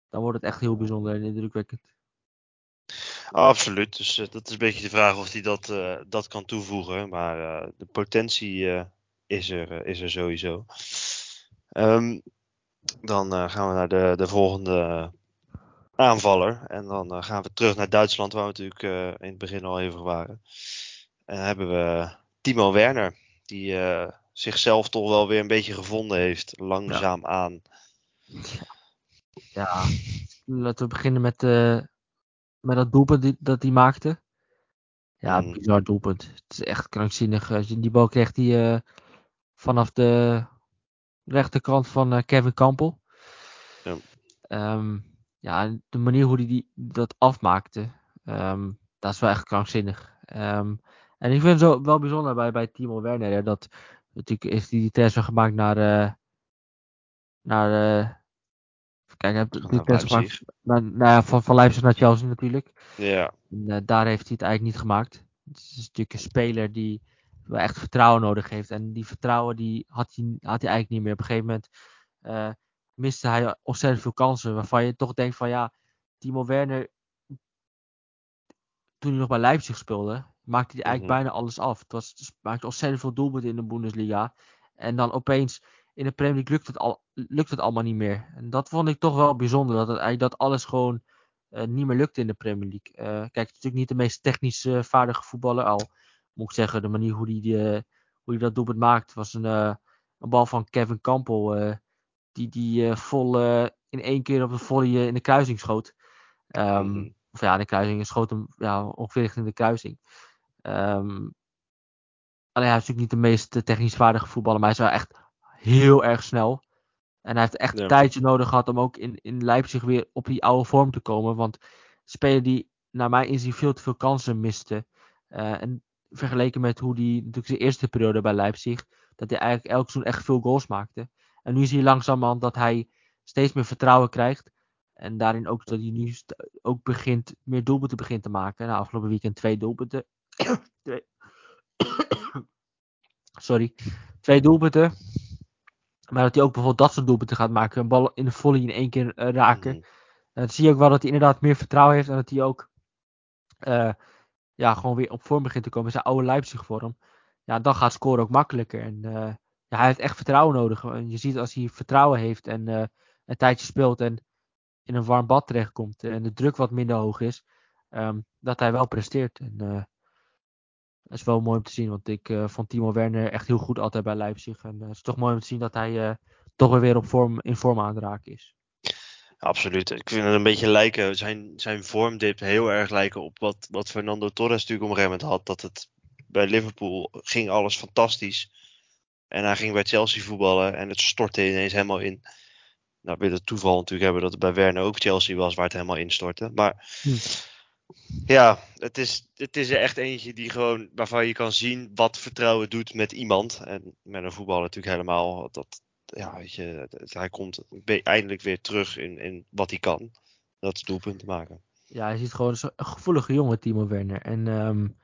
dan wordt het echt heel bijzonder en indrukwekkend. Absoluut. Dus dat is een beetje de vraag of hij dat, dat kan toevoegen. Maar de potentie is, er, is er sowieso. Um, dan gaan we naar de, de volgende aanvaller. En dan gaan we terug naar Duitsland, waar we natuurlijk in het begin al even waren. En dan hebben we Timo Werner. Die zichzelf toch wel weer een beetje gevonden heeft. Langzaam ja. aan. Ja, laten we beginnen met, met dat doelpunt die, dat hij maakte. Ja, mm. bizar doelpunt. Het is echt krankzinnig. Als je die bal kreeg die uh, vanaf de rechterkant van Kevin Campbell. Ja. Um, ja, de manier hoe hij die, dat afmaakte, um, dat is wel echt krankzinnig. Um, en ik vind het zo wel bijzonder bij, bij Timo Werner, hè, dat Natuurlijk is die, die transfer gemaakt naar. Uh, naar uh, Kijk, heb die transfer gemaakt van, van Leipzig naar Chelsea natuurlijk. Ja. En, uh, daar heeft hij het eigenlijk niet gemaakt. Het is natuurlijk een speler die wel echt vertrouwen nodig heeft. En die vertrouwen die had, hij, had hij eigenlijk niet meer. Op een gegeven moment uh, miste hij ontzettend veel kansen. Waarvan je toch denkt van ja, Timo Werner. Toen hij nog bij Leipzig speelde, maakte hij eigenlijk mm-hmm. bijna alles af. Het, was, het maakte ontzettend veel doelpunten in de Bundesliga. En dan opeens in de Premier League lukt het, al, lukt het allemaal niet meer. En dat vond ik toch wel bijzonder. Dat, het, dat alles gewoon uh, niet meer lukte in de Premier League. Uh, kijk, het is natuurlijk niet de meest technisch uh, vaardige voetballer. Al moet ik zeggen, de manier hoe hij, die, hoe hij dat doelpunt maakt. was een, een bal van Kevin Campbell. Die die vol in één keer op de volley in de kruising schoot. Um, mm-hmm. Of ja, de kruising schoot hem ja, ongeveer richting de kruising. Um, alleen hij is natuurlijk niet de meest technisch vaardige voetballer, maar hij is wel echt heel erg snel. En hij heeft echt ja. een tijdje nodig gehad om ook in, in Leipzig weer op die oude vorm te komen. Want speler die naar mijn inzien veel te veel kansen miste. Uh, en vergeleken met hoe die natuurlijk zijn eerste periode bij Leipzig, dat hij eigenlijk elk seizoen echt veel goals maakte. En nu zie je langzamerhand dat hij steeds meer vertrouwen krijgt. En daarin ook dat hij nu ook begint, meer doelpunten begint te maken. Nou, afgelopen weekend twee doelpunten. *coughs* twee. *coughs* Sorry. Twee doelpunten. Maar dat hij ook bijvoorbeeld dat soort doelpunten gaat maken. Een bal in de volley in één keer uh, raken. Mm. Dan zie je ook wel dat hij inderdaad meer vertrouwen heeft. En dat hij ook uh, ja, gewoon weer op vorm begint te komen. Zijn oude Leipzig vorm. Ja, dan gaat scoren ook makkelijker. En uh, hij heeft echt vertrouwen nodig. En je ziet als hij vertrouwen heeft en een tijdje speelt. En in een warm bad terechtkomt en de druk wat minder hoog is, ehm, dat hij wel presteert. En, dat is wel mooi om te zien, want ik vond Timo Werner echt heel goed altijd bij Leipzig. En het is toch mooi om te zien dat hij toch weer op vorm, in vorm aan het raken is. Absoluut. Ik vind het een beetje lijken, zijn, zijn vormdip heel erg lijken op wat, Fernando Torres natuurlijk op een had. Dat het bij Liverpool ging alles fantastisch. En hij ging bij Chelsea voetballen en het stortte ineens helemaal in. Nou, weer het toeval natuurlijk hebben dat het bij Werner ook Chelsea was waar het helemaal instortte. Maar hm. ja, het is, het is er echt eentje die gewoon, waarvan je kan zien wat vertrouwen doet met iemand. En met een voetballer natuurlijk helemaal. Dat, ja, weet je, hij komt eindelijk weer terug in, in wat hij kan. Dat is doelpunten maken. Ja, hij ziet gewoon een gevoelige jongen, Timo Werner. En um,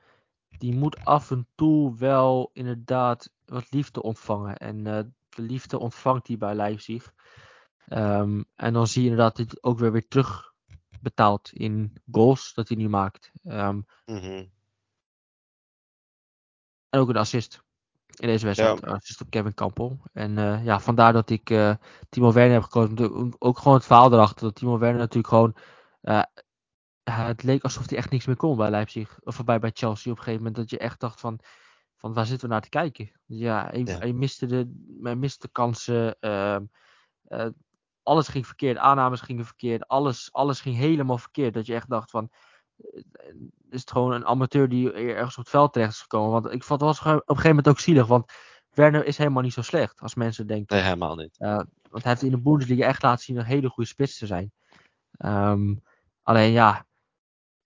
die moet af en toe wel inderdaad wat liefde ontvangen. En uh, de liefde ontvangt hij bij Leipzig. Um, en dan zie je inderdaad dat hij ook weer weer terug betaalt in goals dat hij nu maakt. Um, mm -hmm. En ook een assist in deze wedstrijd. Ja. Assist op Kevin Kampel. En uh, ja, vandaar dat ik uh, Timo Werner heb gekozen. Ook gewoon het verhaal erachter. Dat Timo Werner natuurlijk gewoon het leek alsof hij echt niks meer kon bij Leipzig. Of bij, bij Chelsea op een gegeven moment. Dat je echt dacht van, van waar zitten we naar te kijken? Ja, hij, ja. miste, de, hij miste kansen. Uh, uh, alles ging verkeerd. Aannames gingen verkeerd. Alles, alles ging helemaal verkeerd. Dat je echt dacht van... Uh, is het gewoon een amateur die ergens op het veld terecht is gekomen. Want ik vond het was op een gegeven moment ook zielig. Want Werner is helemaal niet zo slecht. Als mensen denken. Nee, helemaal niet. want hij heeft in de Bundesliga echt laten zien een hele goede spits te zijn. Um, alleen ja,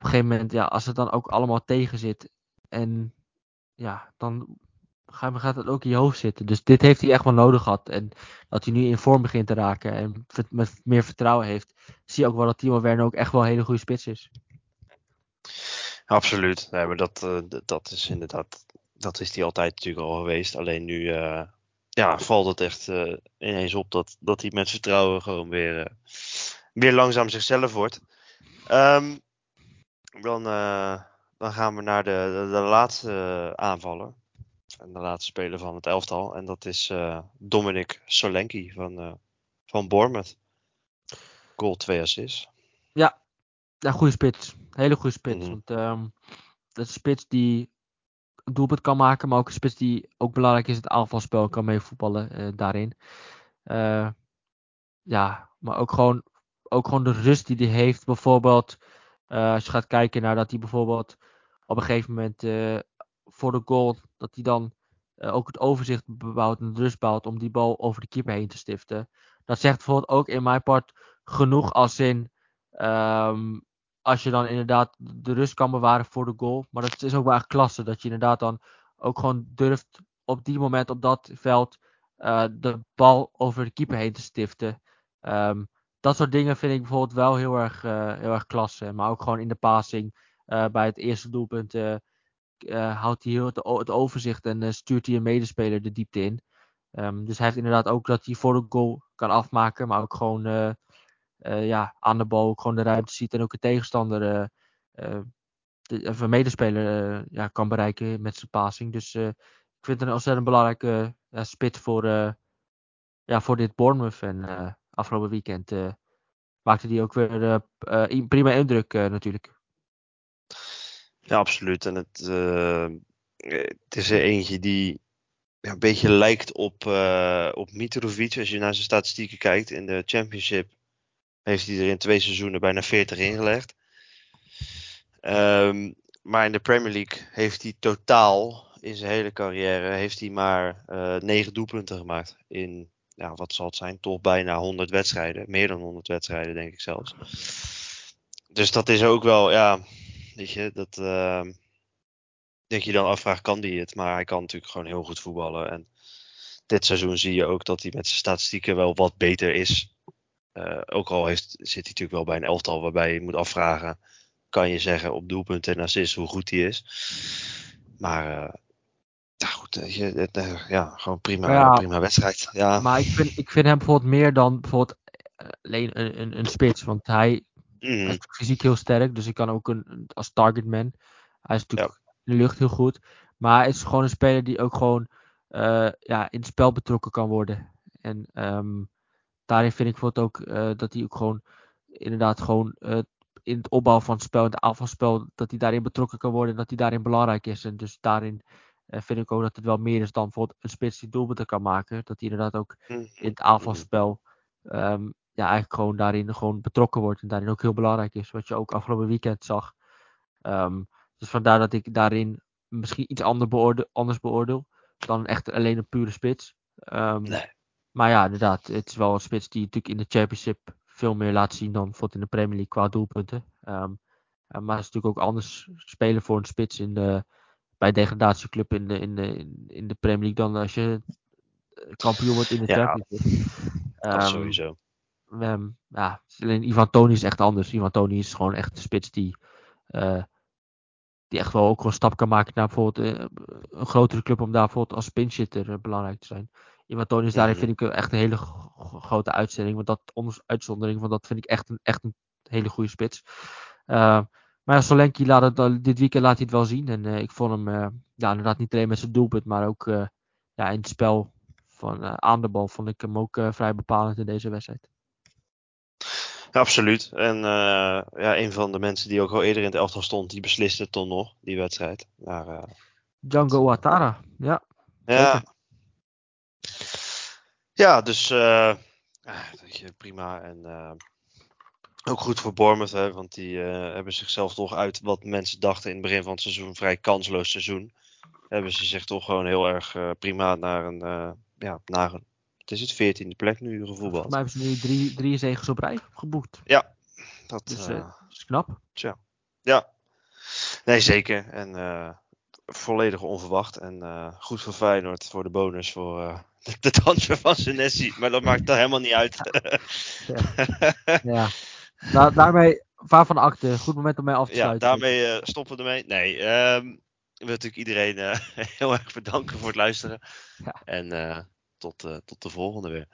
een gegeven moment, ja, als het dan ook allemaal tegen zit. En ja, dan gaat het ook in je hoofd zitten. Dus dit heeft hij echt wel nodig gehad. En dat hij nu in vorm begint te raken en met meer vertrouwen heeft. Zie je ook wel dat Timo Werner ook echt wel een hele goede spits is. Absoluut. Maar dat, uh, dat is inderdaad. Dat is hij altijd natuurlijk al geweest. Alleen nu uh, ja, valt het echt uh, ineens op dat, dat hij met vertrouwen gewoon weer, weer langzaam zichzelf wordt. Um, dan, uh, dan gaan we naar de, de, de laatste aanvaller. En de laatste speler van het elftal. En dat is uh, Dominic Solenki van, uh, van Bournemouth. Goal 2 assists. Ja, ja goede spits. Hele goede spits. Mm -hmm. Want um, dat is een spits die een doelpunt kan maken. Maar ook een spits die ook belangrijk is het aanvalspel kan meevoetballen uh, daarin. ja, maar ook gewoon, ook gewoon de rust die hij heeft. Bijvoorbeeld uh, als je gaat kijken naar dat hij bijvoorbeeld op een gegeven moment uh, voor de goal, dat hij dan uh, ook het overzicht bouwt en de rust bouwt om die bal over de keeper heen te stiften. Dat zegt bijvoorbeeld ook in mijn part genoeg als in um, als je dan inderdaad de rust kan bewaren voor de goal. Maar dat is ook wel echt klasse. Dat je inderdaad dan ook gewoon durft op die moment op dat veld de bal over de keeper heen te stiften. Um, dat soort dingen vind ik bijvoorbeeld wel heel erg, uh, heel erg klasse. Maar ook gewoon in de passing. Uh, bij het eerste doelpunt uh, houdt hij heel het, overzicht en stuurt hij een medespeler de diepte in. Um, dus hij heeft inderdaad ook dat hij voor de goal kan afmaken. Maar ook gewoon ja, aan de bal gewoon de ruimte ziet. En ook een tegenstander, de, of een medespeler ja, kan bereiken met zijn passing. Dus ik vind het een ontzettend belangrijke spit voor, ja, voor dit Bournemouth. En afgelopen weekend uh, maakte die ook weer uh, prima indruk natuurlijk. Ja, absoluut. En het, het is er eentje die een beetje lijkt op, op Mitrovic. Als je naar zijn statistieken kijkt in de Championship, heeft hij er in twee seizoenen bijna 40 ingelegd. Um, maar in de Premier League heeft hij totaal in zijn hele carrière heeft hij maar uh, 9 doelpunten gemaakt in ja, wat zal het zijn, toch bijna 100 wedstrijden. Meer dan 100 wedstrijden, denk ik zelfs. Dus dat is ook wel, ja, weet je, dat. Uh, je dan afvraagt, kan die het? Maar hij kan natuurlijk gewoon heel goed voetballen. En dit seizoen zie je ook dat hij met zijn statistieken wel wat beter is. Uh, ook al heeft, zit hij natuurlijk wel bij een elftal waarbij je moet afvragen. Kan je zeggen op doelpunten en assist hoe goed hij is. Maar uh, ja, goed, eh, je, uh, ja, gewoon prima, ja, prima wedstrijd. Ja. Maar ik vind, ik vind hem bijvoorbeeld meer dan bijvoorbeeld eh, alleen een, een, een spits. Want hij, mm. hij, is fysiek heel sterk, dus ik kan ook een, als targetman. Hij is natuurlijk ja. in de lucht heel goed. Maar hij is gewoon een speler die ook gewoon uh, ja, in het spel betrokken kan worden. En um, daarin vind ik bijvoorbeeld ook uh, dat hij ook gewoon inderdaad gewoon uh, in het opbouwen van het spel, in het aanvalspel, dat hij daarin betrokken kan worden en dat hij daarin belangrijk is. En dus daarin uh, vind ik ook dat het wel meer is dan bijvoorbeeld een spits die doelpunten kan maken. Dat hij inderdaad ook Mhm. in het aanvalspel ehm, ja, eigenlijk gewoon daarin gewoon betrokken wordt en daarin ook heel belangrijk is. Wat je ook afgelopen weekend zag. Ehm, dus vandaar dat ik daarin misschien iets ander beoordeel, anders beoordeel dan echt alleen een pure spits. Ehm, Nee. Maar ja, inderdaad, het is wel een spits die natuurlijk in de Championship veel meer laat zien dan bijvoorbeeld in de Premier League qua doelpunten. Maar het is natuurlijk ook anders spelen voor een spits in de, bij een degradatieclub in de, in, de, in de Premier League dan als je eh, kampioen wordt in de Ja, Championship. Dat Ehm, sowieso. Ehm, ja, alleen Ivan Toni is echt anders. Ivan Toni is gewoon echt een spits die, eh, die echt wel ook een stap kan maken naar bijvoorbeeld eh, een grotere club om daar bijvoorbeeld als pinchitter eh, belangrijk te zijn. Ivan Toni is daarin Mhm. vind ik echt een hele gro- gro- grote uitzending. Want dat uitzondering, want dat vind ik echt een, echt een hele goede spits. Maar Solenki laat het, al- dit weekend laat hij het wel zien. En eh, ik vond hem eh, ja, inderdaad niet alleen met zijn doelpunt, maar ook eh, ja, in het spel van, aan de bal vond ik hem ook vrij bepalend in deze wedstrijd. Ja, absoluut. En ja, een van de mensen die ook al eerder in het elftal stond, die besliste het toen nog, die wedstrijd. Maar, Django Ouattara, ja. ja. Zeker. Ja, dus prima. En ook goed voor Bournemouth, hè, want die eh, hebben zichzelf toch uit wat mensen dachten in het begin van het seizoen, een vrij kansloos seizoen. Hebben ze zich toch gewoon heel erg eh, prima naar een, eh, ja, naar een, het is het veertiende plek nu gevoetbald. mij hebben ze nu drie, drie zegens op rij geboekt. Dat, Dus dat is knap. Ja, nee zeker. En volledig onverwacht. En goed voor Feyenoord voor de bonus voor de, *laughs* de transfer van Senesi. Maar dat maakt dan helemaal niet uit. Ja. *laughs* Da- daarmee, vaar van de akte. Goed moment om mij af te ja, sluiten. daarmee eh, stoppen we ermee. Nee, ehm, ik wil natuurlijk iedereen eh, *laughs* heel erg bedanken voor het luisteren. Ja. En eh, tot, tot de volgende weer.